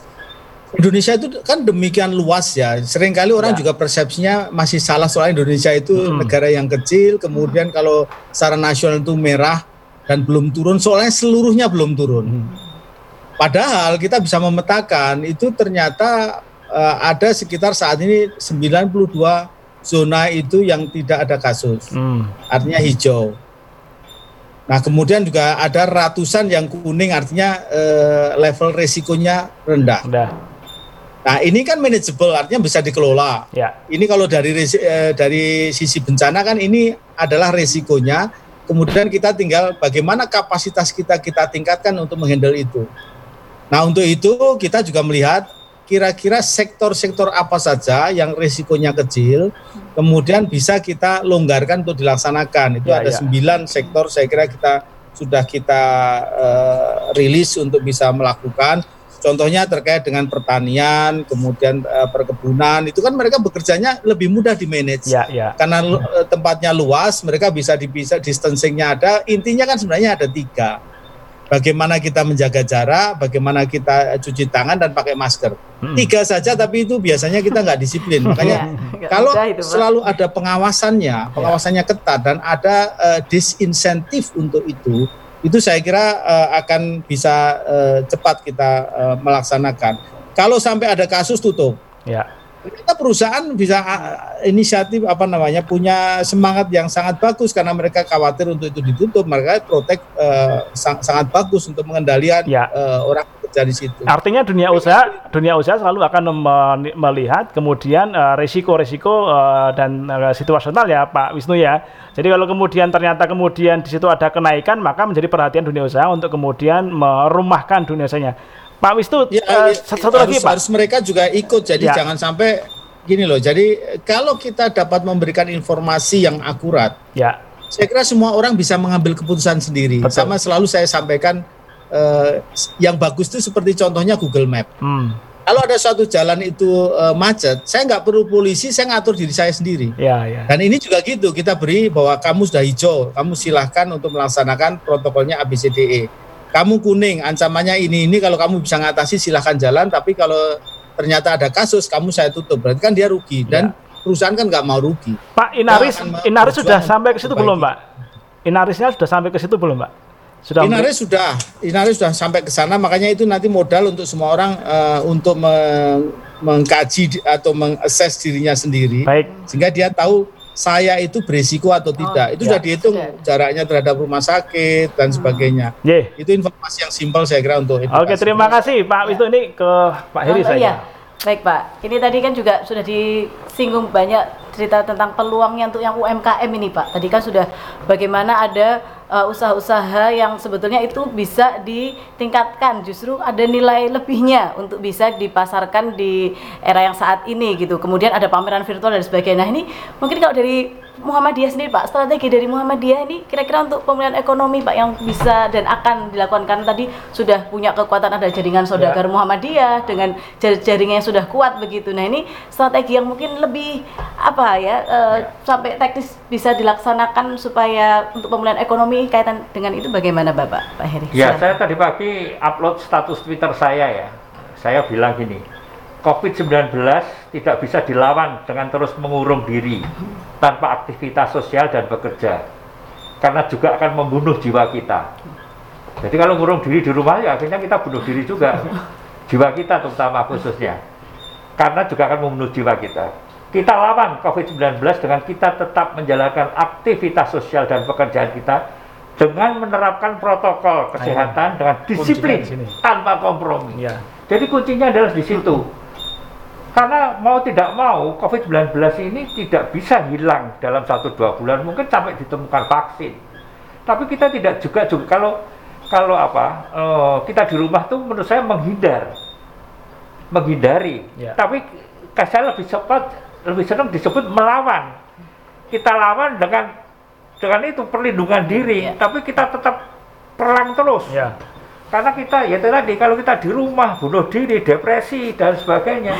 Indonesia itu kan demikian luas ya. Seringkali orang ya. juga persepsinya masih salah soal Indonesia itu hmm. negara yang kecil, kemudian hmm. kalau secara nasional itu merah dan belum turun, soalnya seluruhnya belum turun. Hmm. Padahal kita bisa memetakan itu ternyata uh, ada sekitar saat ini 92 zona itu yang tidak ada kasus. Hmm. Artinya hijau. Nah, kemudian juga ada ratusan yang kuning artinya uh, level resikonya rendah. rendah. Nah ini kan manageable artinya bisa dikelola. Ya. Ini kalau dari eh, dari sisi bencana kan ini adalah resikonya. Kemudian kita tinggal bagaimana kapasitas kita kita tingkatkan untuk menghandle itu. Nah untuk itu kita juga melihat kira-kira sektor-sektor apa saja yang resikonya kecil, kemudian bisa kita longgarkan untuk dilaksanakan. Itu ya, ada ya. sembilan sektor saya kira kita sudah kita uh, rilis untuk bisa melakukan Contohnya terkait dengan pertanian, kemudian uh, perkebunan, itu kan mereka bekerjanya lebih mudah di manage. Ya, ya. Karena uh, tempatnya luas, mereka bisa dipisah, distancingnya ada. Intinya kan sebenarnya ada tiga. Bagaimana kita menjaga jarak, bagaimana kita cuci tangan dan pakai masker. Hmm. Tiga saja, tapi itu biasanya kita nggak disiplin. Makanya ya, kalau itu, selalu ada pengawasannya, ya. pengawasannya ketat dan ada uh, disinsentif untuk itu, itu saya kira uh, akan bisa uh, cepat kita uh, melaksanakan. Kalau sampai ada kasus tutup. Ya. Kita perusahaan bisa uh, inisiatif apa namanya punya semangat yang sangat bagus karena mereka khawatir untuk itu ditutup, mereka protek uh, sang, sangat bagus untuk pengendalian ya. uh, orang kerja di situ. Artinya dunia usaha dunia usaha selalu akan melihat kemudian resiko-resiko uh, dan uh, situasional ya Pak Wisnu ya jadi kalau kemudian ternyata kemudian di situ ada kenaikan, maka menjadi perhatian dunia usaha untuk kemudian merumahkan dunia usahanya. Pak Wisnu, ya, uh, satu harus, lagi Pak. Harus mereka juga ikut, jadi ya. jangan sampai gini loh. Jadi kalau kita dapat memberikan informasi yang akurat, ya. saya kira semua orang bisa mengambil keputusan sendiri. Betul. Sama selalu saya sampaikan uh, yang bagus itu seperti contohnya Google Map. Hmm Kalau ada suatu jalan itu uh, macet, saya nggak perlu polisi, saya ngatur diri saya sendiri. Ya, ya. Dan ini juga gitu, kita beri bahwa kamu sudah hijau, kamu silahkan untuk melaksanakan protokolnya ABCDE. Kamu kuning, ancamannya ini ini kalau kamu bisa ngatasi silahkan jalan, tapi kalau ternyata ada kasus kamu saya tutup, berarti kan dia rugi dan ya. perusahaan kan nggak mau rugi. Pak Inaris, Inaris sudah sampai ke situ belum, Pak? Inarisnya sudah sampai ke situ belum, Pak? Sudah Inaris sudah, Inaris sudah sampai ke sana, makanya itu nanti modal untuk semua orang uh, untuk meng mengkaji atau mengakses dirinya sendiri, Baik. sehingga dia tahu saya itu berisiko atau tidak. Oh, itu ya, sudah dihitung sudah. jaraknya terhadap rumah sakit dan hmm. sebagainya. Yeah. Itu informasi yang simpel saya kira untuk edukasi. Oke, terima kasih Pak ya. ini ke Pak Heri oh, saja. Iya. Baik Pak, ini tadi kan juga sudah disinggung banyak cerita tentang peluangnya untuk yang UMKM ini Pak. Tadi kan sudah bagaimana ada uh, usaha-usaha yang sebetulnya itu bisa ditingkatkan justru ada nilai lebihnya untuk bisa dipasarkan di era yang saat ini gitu kemudian ada pameran virtual dan sebagainya nah ini mungkin kalau dari Muhammadiyah sendiri Pak, strategi dari Muhammadiyah ini kira-kira untuk pemulihan ekonomi Pak yang bisa dan akan dilakukan karena tadi sudah punya kekuatan ada jaringan saudagar ya. Muhammadiyah dengan jaringan yang sudah kuat begitu. Nah ini strategi yang mungkin lebih apa ya, uh, ya. sampai teknis bisa dilaksanakan supaya untuk pemulihan ekonomi kaitan dengan itu bagaimana Bapak? Pak Heri? Ya saya tadi pagi upload status Twitter saya ya, saya bilang gini COVID-19 tidak bisa dilawan dengan terus mengurung diri tanpa aktivitas sosial dan bekerja karena juga akan membunuh jiwa kita. Jadi kalau ngurung diri di rumah ya akhirnya kita bunuh diri juga. Jiwa kita terutama khususnya. Karena juga akan membunuh jiwa kita kita lawan COVID-19 dengan kita tetap menjalankan aktivitas sosial dan pekerjaan kita dengan menerapkan protokol kesehatan dengan disiplin tanpa kompromi. Ya. Jadi kuncinya adalah di situ. Karena mau tidak mau COVID-19 ini tidak bisa hilang dalam satu dua bulan. Mungkin sampai ditemukan vaksin. Tapi kita tidak juga juga kalau kalau apa uh, kita di rumah tuh menurut saya menghindar. Menghindari. Ya. tapi saya lebih cepat lebih senang disebut melawan. Kita lawan dengan dengan itu perlindungan diri. Ya. tapi kita tetap perang terus. Ya karena kita ya tadi kalau kita di rumah bunuh diri depresi dan sebagainya.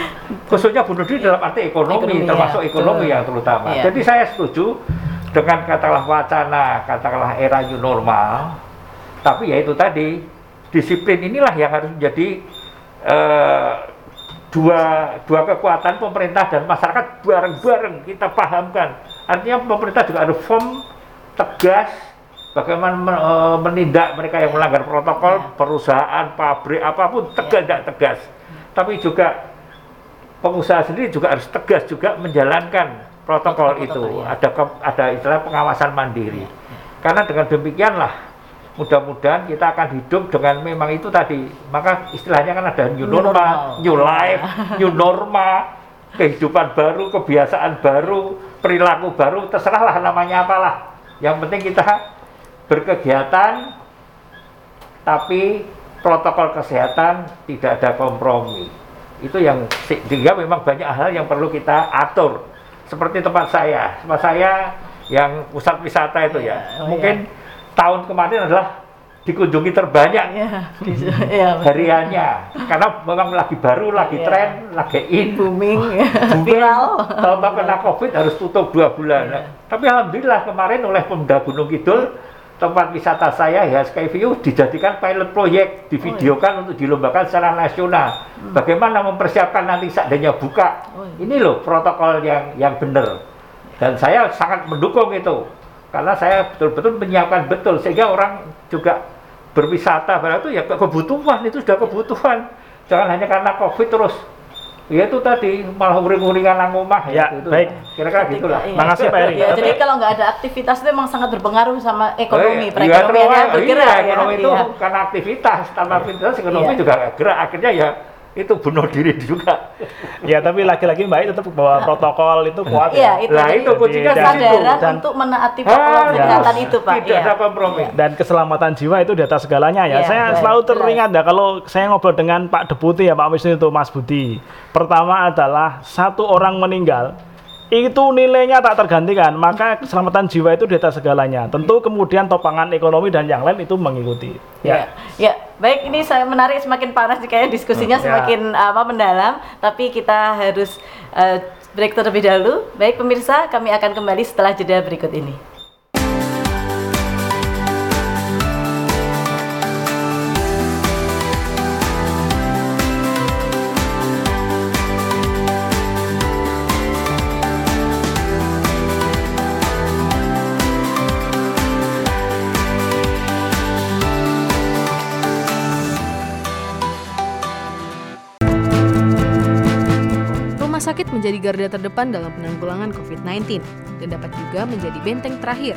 Khususnya bunuh diri dalam arti ekonomi, ekonomi termasuk ya, ekonomi betul. yang terutama. Ya. jadi saya setuju dengan katakanlah wacana katakanlah era new normal. Tapi ya itu tadi disiplin inilah yang harus menjadi uh, dua dua kekuatan pemerintah dan masyarakat bareng-bareng kita pahamkan artinya pemerintah juga harus firm tegas bagaimana eh, menindak mereka yang melanggar protokol ya. perusahaan pabrik apa pun tegas tidak ya. tegas tapi juga pengusaha sendiri juga harus tegas juga menjalankan protokol, protokol itu ya. ada ada istilah pengawasan mandiri ya. karena dengan demikianlah mudah-mudahan kita akan hidup dengan memang itu tadi. Maka istilahnya kan ada new normal, new life new norma kehidupan baru kebiasaan baru perilaku baru terserahlah namanya apalah. Yang penting kita berkegiatan tapi protokol kesehatan tidak ada kompromi. Itu yang sehingga memang banyak hal yang perlu kita atur. Seperti tempat saya. Tempat saya yang pusat wisata itu ya, ya oh mungkin ya. Tahun kemarin adalah dikunjungi terbanyak ya, ya, hariannya karena memang lagi baru lagi ya. tren lagi in booming booming tahu-tahu kena covid harus tutup dua bulan ya. tapi alhamdulillah kemarin oleh Pemda Gunung Kidul tempat wisata saya ya Skyview dijadikan pilot project, divideokan oh, iya. untuk dilombakan secara nasional. Hmm. Bagaimana mempersiapkan nanti seandainya buka. Oh, iya. Ini loh protokol yang yang benar. Dan saya sangat mendukung itu. Karena saya betul-betul menyiapkan betul sehingga orang juga berwisata pada itu ya kebutuhan itu sudah kebutuhan. Jangan hanya karena Covid terus Ya itu tadi malah uring-uringan nang omah ya. Gitu. Baik, kira-kira gitu lah. Iya. Makasih Pak Eri. Ya, jadi kalau nggak ada aktivitas itu memang sangat berpengaruh sama ekonomi, oh, iya. perekonomian ya, bergerak iya, ekonomi ya. itu iya. karena aktivitas, tanpa aktivitas ekonomi iya. juga gerak. Akhirnya ya itu bunuh diri juga. ya tapi lagi-lagi Mbak tetap bahwa protokol itu kuat. Iya, ya. itu. Nah, itu kuncinya kesadaran dan, untuk menaati protokol ah, kesehatan ya. itu, Pak. Tidak ya. ada kompromi. Dan keselamatan jiwa itu di atas segalanya ya. ya saya baik, selalu teringat ya kalau saya ngobrol dengan Pak Deputi ya Pak Wisnu itu Mas Budi. Pertama adalah satu orang meninggal itu nilainya tak tergantikan maka keselamatan jiwa itu di atas segalanya. Tentu kemudian topangan ekonomi dan yang lain itu mengikuti. Ya. Ya, ya. baik ini saya menarik semakin panas kayaknya diskusinya hmm, semakin ya. apa mendalam. Tapi kita harus uh, break terlebih dahulu. Baik pemirsa kami akan kembali setelah jeda berikut ini menjadi garda terdepan dalam penanggulangan COVID-19 dan dapat juga menjadi benteng terakhir.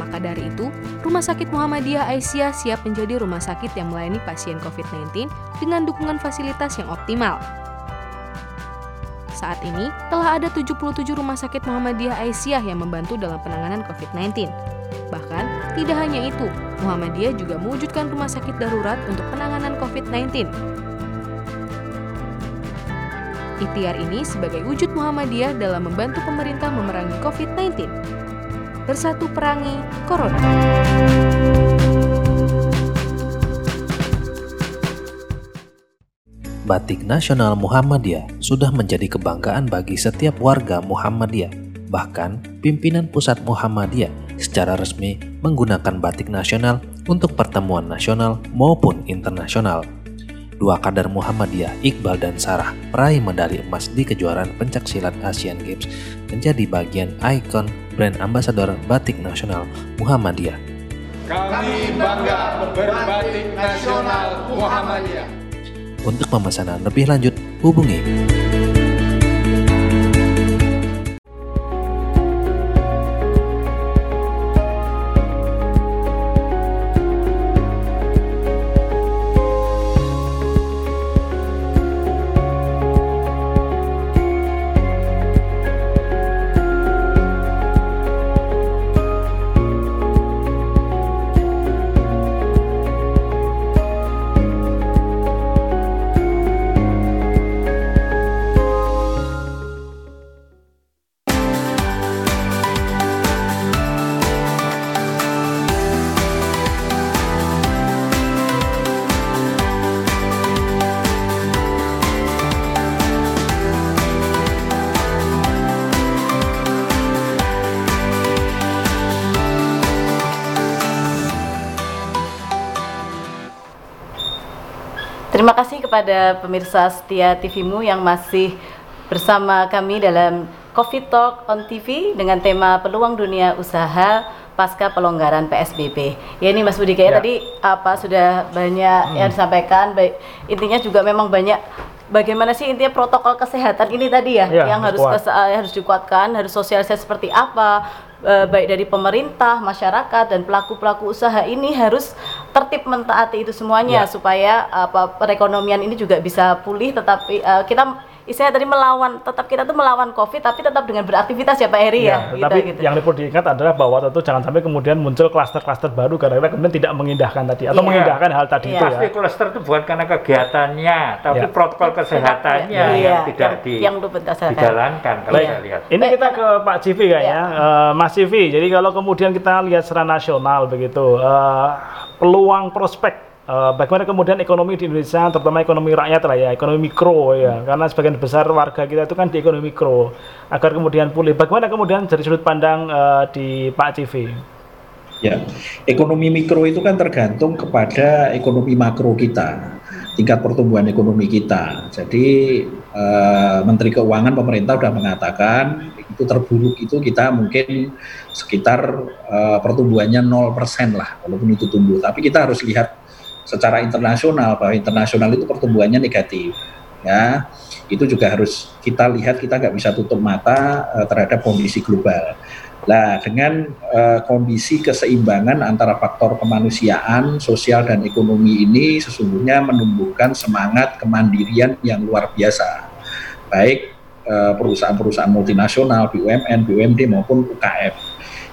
Maka dari itu, Rumah Sakit Muhammadiyah Aisyah siap menjadi rumah sakit yang melayani pasien COVID-19 dengan dukungan fasilitas yang optimal. Saat ini, telah ada 77 rumah sakit Muhammadiyah Aisyah yang membantu dalam penanganan COVID-19. Bahkan, tidak hanya itu, Muhammadiyah juga mewujudkan rumah sakit darurat untuk penanganan COVID-19 Ikhtiar ini sebagai wujud Muhammadiyah dalam membantu pemerintah memerangi COVID-19. Bersatu perangi Corona. Batik nasional Muhammadiyah sudah menjadi kebanggaan bagi setiap warga Muhammadiyah. Bahkan, pimpinan pusat Muhammadiyah secara resmi menggunakan batik nasional untuk pertemuan nasional maupun internasional dua kader Muhammadiyah Iqbal dan Sarah meraih medali emas di kejuaraan pencaksilat Asian Games menjadi bagian ikon brand ambasador batik nasional Muhammadiyah. Kami bangga berbatik nasional Muhammadiyah. Untuk pemesanan lebih lanjut, hubungi kepada pemirsa setia TVmu yang masih bersama kami dalam Coffee Talk on TV dengan tema peluang dunia usaha pasca pelonggaran PSBB. Ya ini Mas Budi kayak ya. tadi apa sudah banyak hmm. yang disampaikan baik intinya juga memang banyak bagaimana sih intinya protokol kesehatan ini tadi ya, ya yang harus kes, harus dikuatkan, harus sosialisasi seperti apa, e, baik dari pemerintah, masyarakat dan pelaku-pelaku usaha ini harus tertib mentaati itu semuanya ya. supaya apa perekonomian ini juga bisa pulih tetapi e, kita istilahnya tadi melawan tetap kita tuh melawan covid tapi tetap dengan beraktivitas ya Pak Eri ya, ya tapi gitu. yang perlu diingat adalah bahwa tentu jangan sampai kemudian muncul klaster-klaster baru karena kemudian tidak mengindahkan tadi atau ya. mengindahkan hal tadi ya. itu ya pasti klaster itu bukan karena kegiatannya tapi ya. protokol kesehatannya ya. yang ya. tidak yang, di yang dijalankan kalau ya. saya lihat ini kita ke Pak Civi kayaknya ya. uh, Mas Civi jadi kalau kemudian kita lihat secara nasional begitu uh, peluang prospek uh, bagaimana kemudian ekonomi di Indonesia, terutama ekonomi rakyat lah ya, ekonomi mikro ya, karena sebagian besar warga kita itu kan di ekonomi mikro, agar kemudian pulih. Bagaimana kemudian dari sudut pandang uh, di Pak CV? Ya, ekonomi mikro itu kan tergantung kepada ekonomi makro kita, tingkat pertumbuhan ekonomi kita. Jadi uh, Menteri Keuangan pemerintah sudah mengatakan itu terburuk itu kita mungkin sekitar uh, pertumbuhannya 0% lah, walaupun itu tumbuh. Tapi kita harus lihat secara internasional bahwa internasional itu pertumbuhannya negatif ya itu juga harus kita lihat kita nggak bisa tutup mata uh, terhadap kondisi global. Nah, dengan uh, kondisi keseimbangan antara faktor kemanusiaan, sosial dan ekonomi ini sesungguhnya menumbuhkan semangat kemandirian yang luar biasa. Baik uh, perusahaan-perusahaan multinasional, BUMN, BUMD maupun UKM.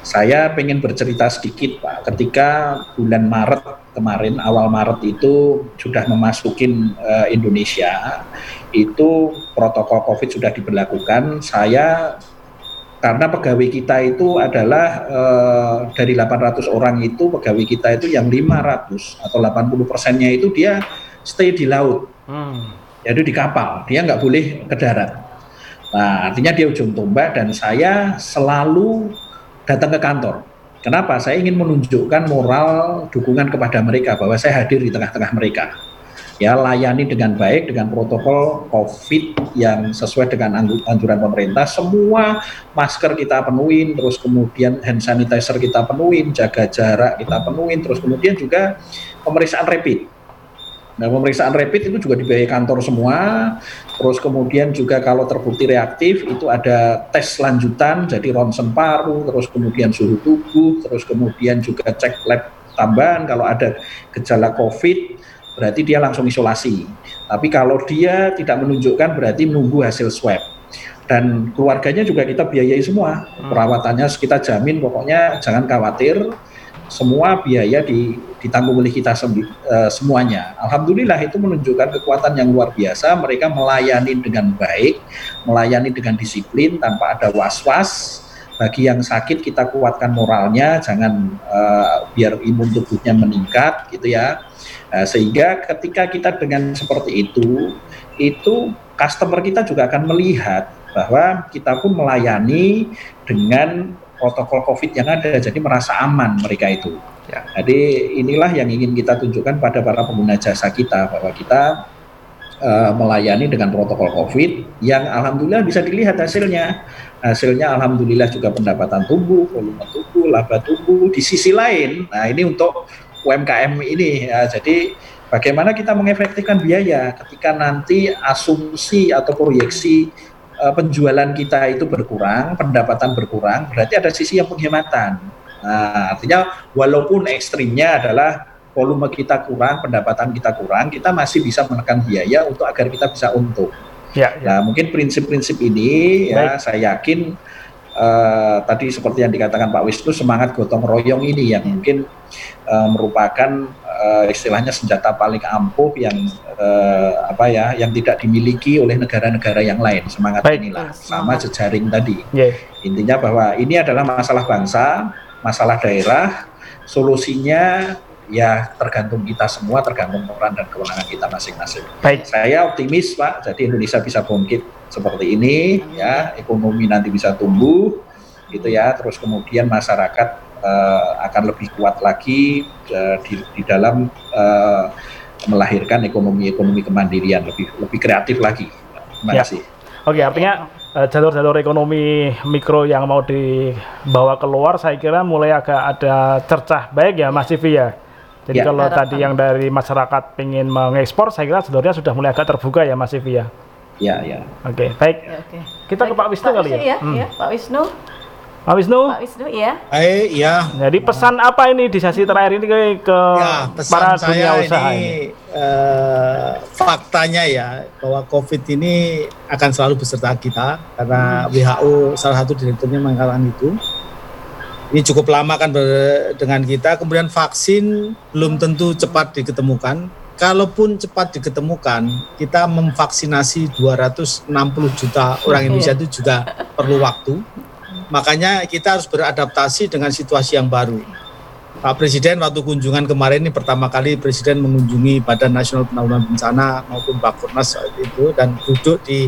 Saya ingin bercerita sedikit Pak, ketika bulan Maret kemarin awal Maret itu sudah memasukin uh, Indonesia itu protokol COVID sudah diberlakukan saya karena pegawai kita itu adalah uh, dari 800 orang itu pegawai kita itu yang 500 atau 80 persennya itu dia stay di laut, hmm. Jadi di kapal, dia nggak boleh ke darat. Nah, artinya dia ujung tombak dan saya selalu datang ke kantor. Kenapa? Saya ingin menunjukkan moral dukungan kepada mereka bahwa saya hadir di tengah-tengah mereka ya layani dengan baik dengan protokol COVID yang sesuai dengan anjuran pemerintah. Semua masker kita penuhin, terus kemudian hand sanitizer kita penuhin, jaga jarak kita penuhin, terus kemudian juga pemeriksaan rapid. Nah, pemeriksaan rapid itu juga dibiayai kantor semua. Terus kemudian juga kalau terbukti reaktif itu ada tes lanjutan, jadi ronsen paru, terus kemudian suhu tubuh, terus kemudian juga cek lab tambahan kalau ada gejala COVID berarti dia langsung isolasi. Tapi kalau dia tidak menunjukkan berarti menunggu hasil swab. Dan keluarganya juga kita biayai semua. Hmm. Perawatannya kita jamin pokoknya jangan khawatir semua biaya di, ditanggung oleh kita uh, semuanya. Alhamdulillah itu menunjukkan kekuatan yang luar biasa. Mereka melayani dengan baik, melayani dengan disiplin tanpa ada was-was. Bagi yang sakit kita kuatkan moralnya, jangan uh, biar imun tubuhnya meningkat gitu ya Nah, sehingga ketika kita dengan seperti itu, itu customer kita juga akan melihat bahwa kita pun melayani dengan protokol COVID yang ada, jadi merasa aman mereka itu. Ya. Jadi inilah yang ingin kita tunjukkan pada para pengguna jasa kita bahwa kita uh, melayani dengan protokol COVID yang alhamdulillah bisa dilihat hasilnya. Hasilnya alhamdulillah juga pendapatan tumbuh, volume tumbuh, laba tumbuh. Di sisi lain, nah ini untuk UMKM ini ya. Jadi bagaimana kita mengefektifkan biaya ketika nanti asumsi atau proyeksi penjualan kita itu berkurang, pendapatan berkurang, berarti ada sisi yang penghematan. Nah, artinya walaupun ekstrimnya adalah volume kita kurang, pendapatan kita kurang, kita masih bisa menekan biaya untuk agar kita bisa untung. Ya, ya. Nah, mungkin prinsip-prinsip ini ya saya yakin uh, tadi seperti yang dikatakan Pak Wisnu semangat gotong royong ini yang mungkin uh, merupakan uh, istilahnya senjata paling ampuh yang uh, apa ya yang tidak dimiliki oleh negara-negara yang lain semangat Baik. inilah sama jejaring tadi yeah. intinya bahwa ini adalah masalah bangsa masalah daerah solusinya ya tergantung kita semua, tergantung peran dan kewenangan kita masing-masing. Baik. Saya optimis Pak, jadi Indonesia bisa bangkit seperti ini, ya ekonomi nanti bisa tumbuh, gitu ya. Terus kemudian masyarakat uh, akan lebih kuat lagi uh, di, di dalam uh, melahirkan ekonomi-ekonomi kemandirian lebih lebih kreatif lagi. Terima ya. kasih. Oke, artinya jalur-jalur ekonomi mikro yang mau dibawa keluar saya kira mulai agak ada cercah baik ya Mas Civi ya jadi ya. kalau tadi yang dari masyarakat ingin mengekspor, saya kira sebenarnya sudah mulai agak terbuka ya Mas Ivi ya. Ya, ya. Oke, okay, baik. Ya, okay. Kita baik, ke Pak Wisnu Pak kali ya. ya. Hmm. ya. Pak Wisnu. Pak Wisnu. Pak Wisnu, ya. Hai, ya. Jadi pesan apa ini di sesi terakhir ini ke, ke ya, para dunia usaha ini? ini? Uh, faktanya ya bahwa COVID ini akan selalu beserta kita karena hmm. WHO salah satu direkturnya mengatakan itu ini cukup lama kan dengan kita. Kemudian vaksin belum tentu cepat diketemukan. Kalaupun cepat diketemukan, kita memvaksinasi 260 juta orang iya. Indonesia itu juga perlu waktu. Makanya kita harus beradaptasi dengan situasi yang baru. Pak Presiden waktu kunjungan kemarin ini pertama kali Presiden mengunjungi Badan Nasional Penanggulangan Bencana maupun Bakornas itu dan duduk di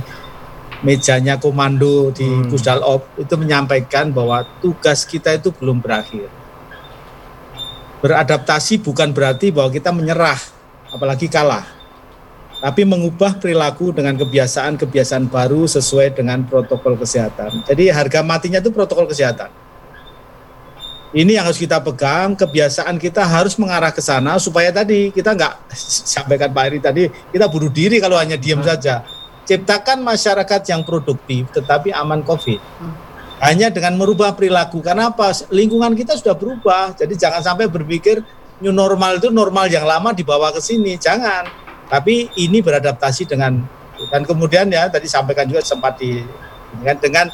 mejanya komando di hmm. Pusdal Op itu menyampaikan bahwa tugas kita itu belum berakhir. Beradaptasi bukan berarti bahwa kita menyerah, apalagi kalah. Tapi mengubah perilaku dengan kebiasaan-kebiasaan baru sesuai dengan protokol kesehatan. Jadi harga matinya itu protokol kesehatan. Ini yang harus kita pegang, kebiasaan kita harus mengarah ke sana supaya tadi kita nggak sampaikan Pak Eri tadi, kita bunuh diri kalau hanya diam hmm. saja ciptakan masyarakat yang produktif tetapi aman COVID. Hanya dengan merubah perilaku. Karena apa? Lingkungan kita sudah berubah. Jadi jangan sampai berpikir new normal itu normal yang lama dibawa ke sini. Jangan. Tapi ini beradaptasi dengan dan kemudian ya tadi sampaikan juga sempat di dengan dengan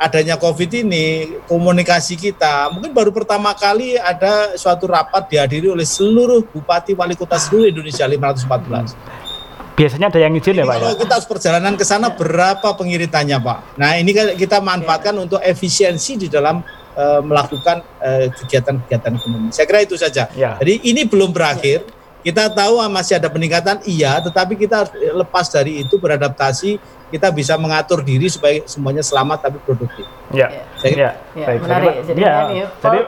adanya COVID ini komunikasi kita mungkin baru pertama kali ada suatu rapat dihadiri oleh seluruh bupati wali kota seluruh Indonesia 514 biasanya ada yang izin ya Pak Kalau ya? kita harus perjalanan ke sana berapa pengiritannya Pak? Nah ini kita manfaatkan untuk efisiensi di dalam eh, melakukan eh, kegiatan-kegiatan ekonomi. Saya kira itu saja. Ya. Jadi ini belum berakhir. Kita tahu ah, masih ada peningkatan, iya. Tetapi kita harus lepas dari itu beradaptasi. Kita bisa mengatur diri supaya semuanya selamat tapi produktif. Ya, Saya kira- ya, Ya, baik. menarik. Jadi, Jadi ya, ini jadi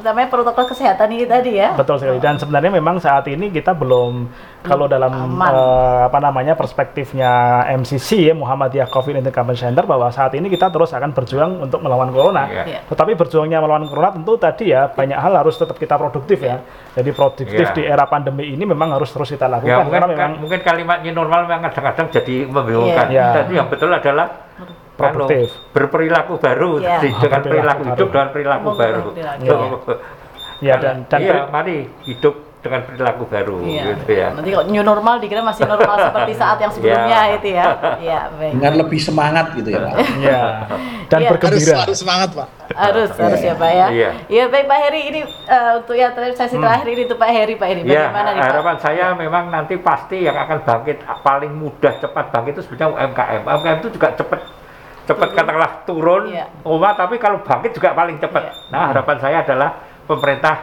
namanya protokol kesehatan ini tadi ya. Betul sekali. Dan sebenarnya memang saat ini kita belum kalau dalam aman. eh, apa namanya perspektifnya MCC ya Muhammadiyah COVID-19 Campaign Center bahwa saat ini kita terus akan berjuang untuk melawan corona. Iya. Iya. Tetapi berjuangnya melawan corona tentu tadi ya banyak hal harus tetap kita produktif ya. Jadi produktif Iya. di era pandemi ini memang harus terus kita lakukan Ya mungkin, karena memang mungkin kalimatnya normal memang kadang-kadang jadi membingungkan. Iya. Jadi yang betul adalah Produktif. anu, berperilaku baru Iya. Jadi dengan Berperilaku perilaku baru. hidup dan perilaku Ngomong baru. perilaku, ya dan dan iya, mari hidup dengan perilaku baru Iya. gitu ya. Nanti kalau new normal dikira masih normal seperti saat yang sebelumnya Iya. itu ya. Iya, baik. Dengan lebih semangat gitu ya Pak. ya dan Iya. Harus, bergembira. harus semangat Pak. Harus, harus ya Pak ya. Iya. Iya, baik Pak Heri ini eh, untuk yang terakhir sesi terakhir ini untuk Pak Heri, Pak Heri Hmm. Ya, bagaimana nih Pak? harapan saya memang nanti pasti yang akan bangkit paling mudah cepat bangkit itu sebenarnya UMKM. UMKM itu juga cepat cepat katakanlah turun, Iya. Oma, tapi kalau bangkit juga paling cepat. Iya. Nah, harapan saya adalah pemerintah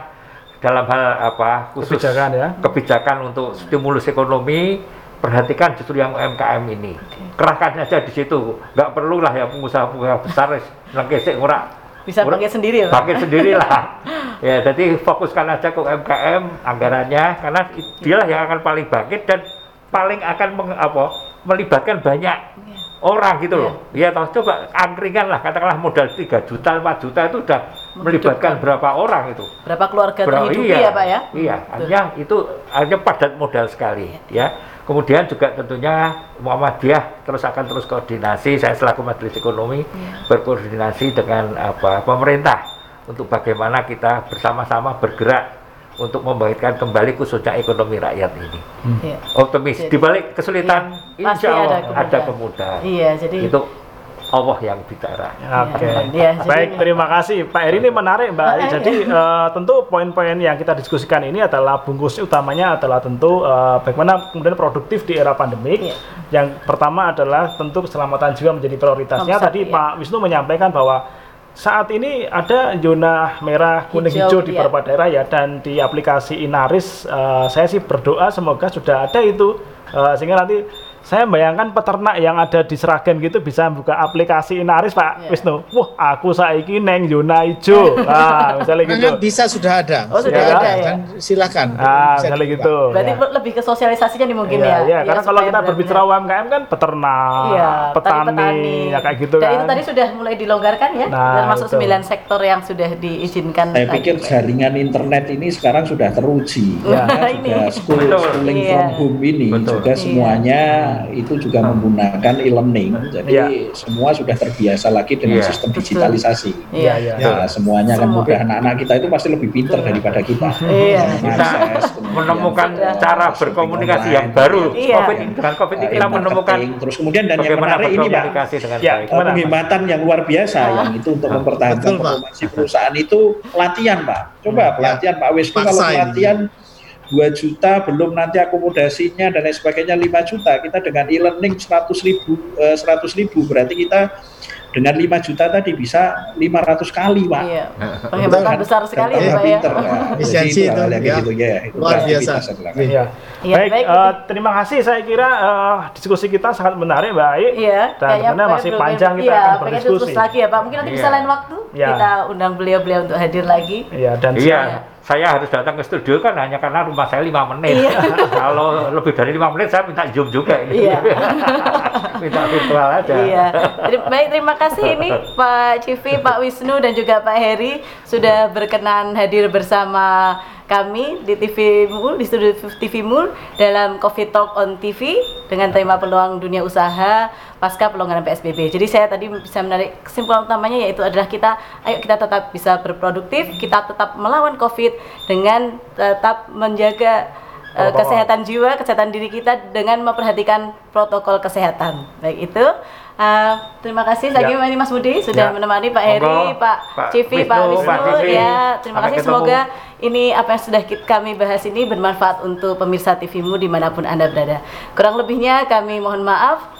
dalam hal apa khusus Kebijakan ya. kebijakan untuk stimulus ekonomi perhatikan justru yang UMKM ini kerahkan aja di situ nggak perlu lah ya pengusaha-pengusaha besar nangkesek ora Bisa bangkit sendiri ya, Pak? bangkit sendiri lah ya jadi fokuskan aja ke UMKM anggarannya karena dialah yang akan paling bangkit dan paling akan meng, apa, melibatkan banyak orang gitu loh ya toh coba angkringan lah katakanlah modal 3 juta 4 juta itu udah melibatkan berapa orang itu Berapa keluarga Berapa- terhidupi iya, ya Pak ya? Iya, Betul. hanya itu hanya padat modal sekali ya. Kemudian juga tentunya Muhammadiyah terus akan terus koordinasi saya selaku Majelis Ekonomi Iya. berkoordinasi dengan apa pemerintah untuk bagaimana kita bersama-sama bergerak untuk membangkitkan kembali khususnya ekonomi rakyat ini. Iya. Optimis Jadi- di balik kesulitan Iya, pasti insya Allah ada ada kemudahan. Iya, jadi itu Allah yang bicara. Oke, Iya, jadi- baik terima kasih Pak Eri ini menarik Mbak. Ah, Jadi eh, tentu poin-poin yang kita diskusikan ini adalah bungkus utamanya adalah tentu eh, bagaimana kemudian produktif di era pandemik. Iya. Yang pertama adalah tentu keselamatan jiwa menjadi prioritasnya. Tadi iya. Pak Wisnu menyampaikan bahwa saat ini ada zona merah, kuning, Hijau, hijau, di iya. beberapa daerah ya dan di aplikasi Inaris eh, saya sih berdoa semoga sudah ada itu eh, sehingga nanti saya bayangkan peternak yang ada di Seragen gitu bisa buka aplikasi Inaris Pak Iya. Wisnu. Wah, aku saiki neng zona hijau. Nah, misalnya gitu. Kan bisa sudah ada. Oh, sudah ada, ya? Kan silakan. Ah, Bisa misalnya dibuka. gitu. Berarti ya. lebih ke sosialisasinya nih mungkin Iya, ya. iya, karena kalau kita benar-benar- berbicara UMKM kan peternak, Iya, petani, petani. ya kayak gitu Dan kan. itu tadi sudah mulai dilonggarkan ya, Nah, termasuk. 9 sektor yang sudah diizinkan. Saya tadi, pikir jaringan internet ini sekarang sudah teruji. Ya. Karena Ini. juga school, schooling Iya. from home ini Betul. juga semuanya itu juga menggunakan e-learning. Jadi Iya. semua sudah terbiasa lagi dengan Iya. sistem digitalisasi. Iya. iya. Ya, semuanya kan Semua. mudah. Anak-anak kita itu pasti lebih pinter daripada kita. Iya. kita menemukan Sudah. cara berkomunikasi online. yang baru. Iya. COVID ini- dengan COVID ini kita menemukan terus kemudian dan yang menarik ini Pak dengan Ya, penghematan yang luar biasa yang itu untuk mempertahankan Betul, perusahaan itu pelatihan Pak. Coba pelatihan Pak Wisnu kalau pelatihan 2 juta belum nanti akomodasinya dan lain sebagainya 5 juta kita dengan e-learning 100 ribu eh, 100 ribu berarti kita dengan 5 juta tadi bisa 500 kali Pak. Iya. Penghematan Kan- besar sekali ya tambah Pak ya. pinter, ya. Jadi Efisiensi itu itu, ya. gitu ya. Itu Luar biasa. Iya. Iya, baik, baik, eh, terima kasih. Saya kira eh, diskusi kita sangat menarik, Mbak Ai. Iya, Dan sebenarnya masih belum- panjang kita iya, akan berdiskusi. lagi ya Pak. Mungkin nanti bisa Iya. lain waktu Iya. kita undang beliau-beliau untuk hadir lagi. Iya, dan Iya, saya harus datang ke studio kan hanya karena rumah saya lima menit. Iya. Kalau lebih dari lima menit saya minta zoom juga ini. Iya. minta virtual aja. Iya. Baik, terima kasih ini Pak Civi, Pak Wisnu dan juga Pak Heri sudah berkenan hadir bersama kami di TV Mul, di studio TV Mul dalam Coffee Talk on TV dengan tema peluang dunia usaha pasca pelonggaran PSBB. Jadi saya tadi bisa menarik kesimpulan utamanya yaitu adalah kita ayo kita tetap bisa berproduktif, kita tetap melawan Covid dengan tetap menjaga Protokol. kesehatan jiwa, kesehatan diri kita dengan memperhatikan protokol kesehatan. Baik itu Uh, terima kasih lagi ya. Mas Budi sudah ya. menemani Pak Heri, Monggo, Pak, Pak Civi, Pak Wisnu. Pak ya, terima kasih. Ketemu. Semoga ini apa yang sudah kami bahas ini bermanfaat untuk pemirsa TVmu di mana pun anda berada. Kurang lebihnya kami mohon maaf.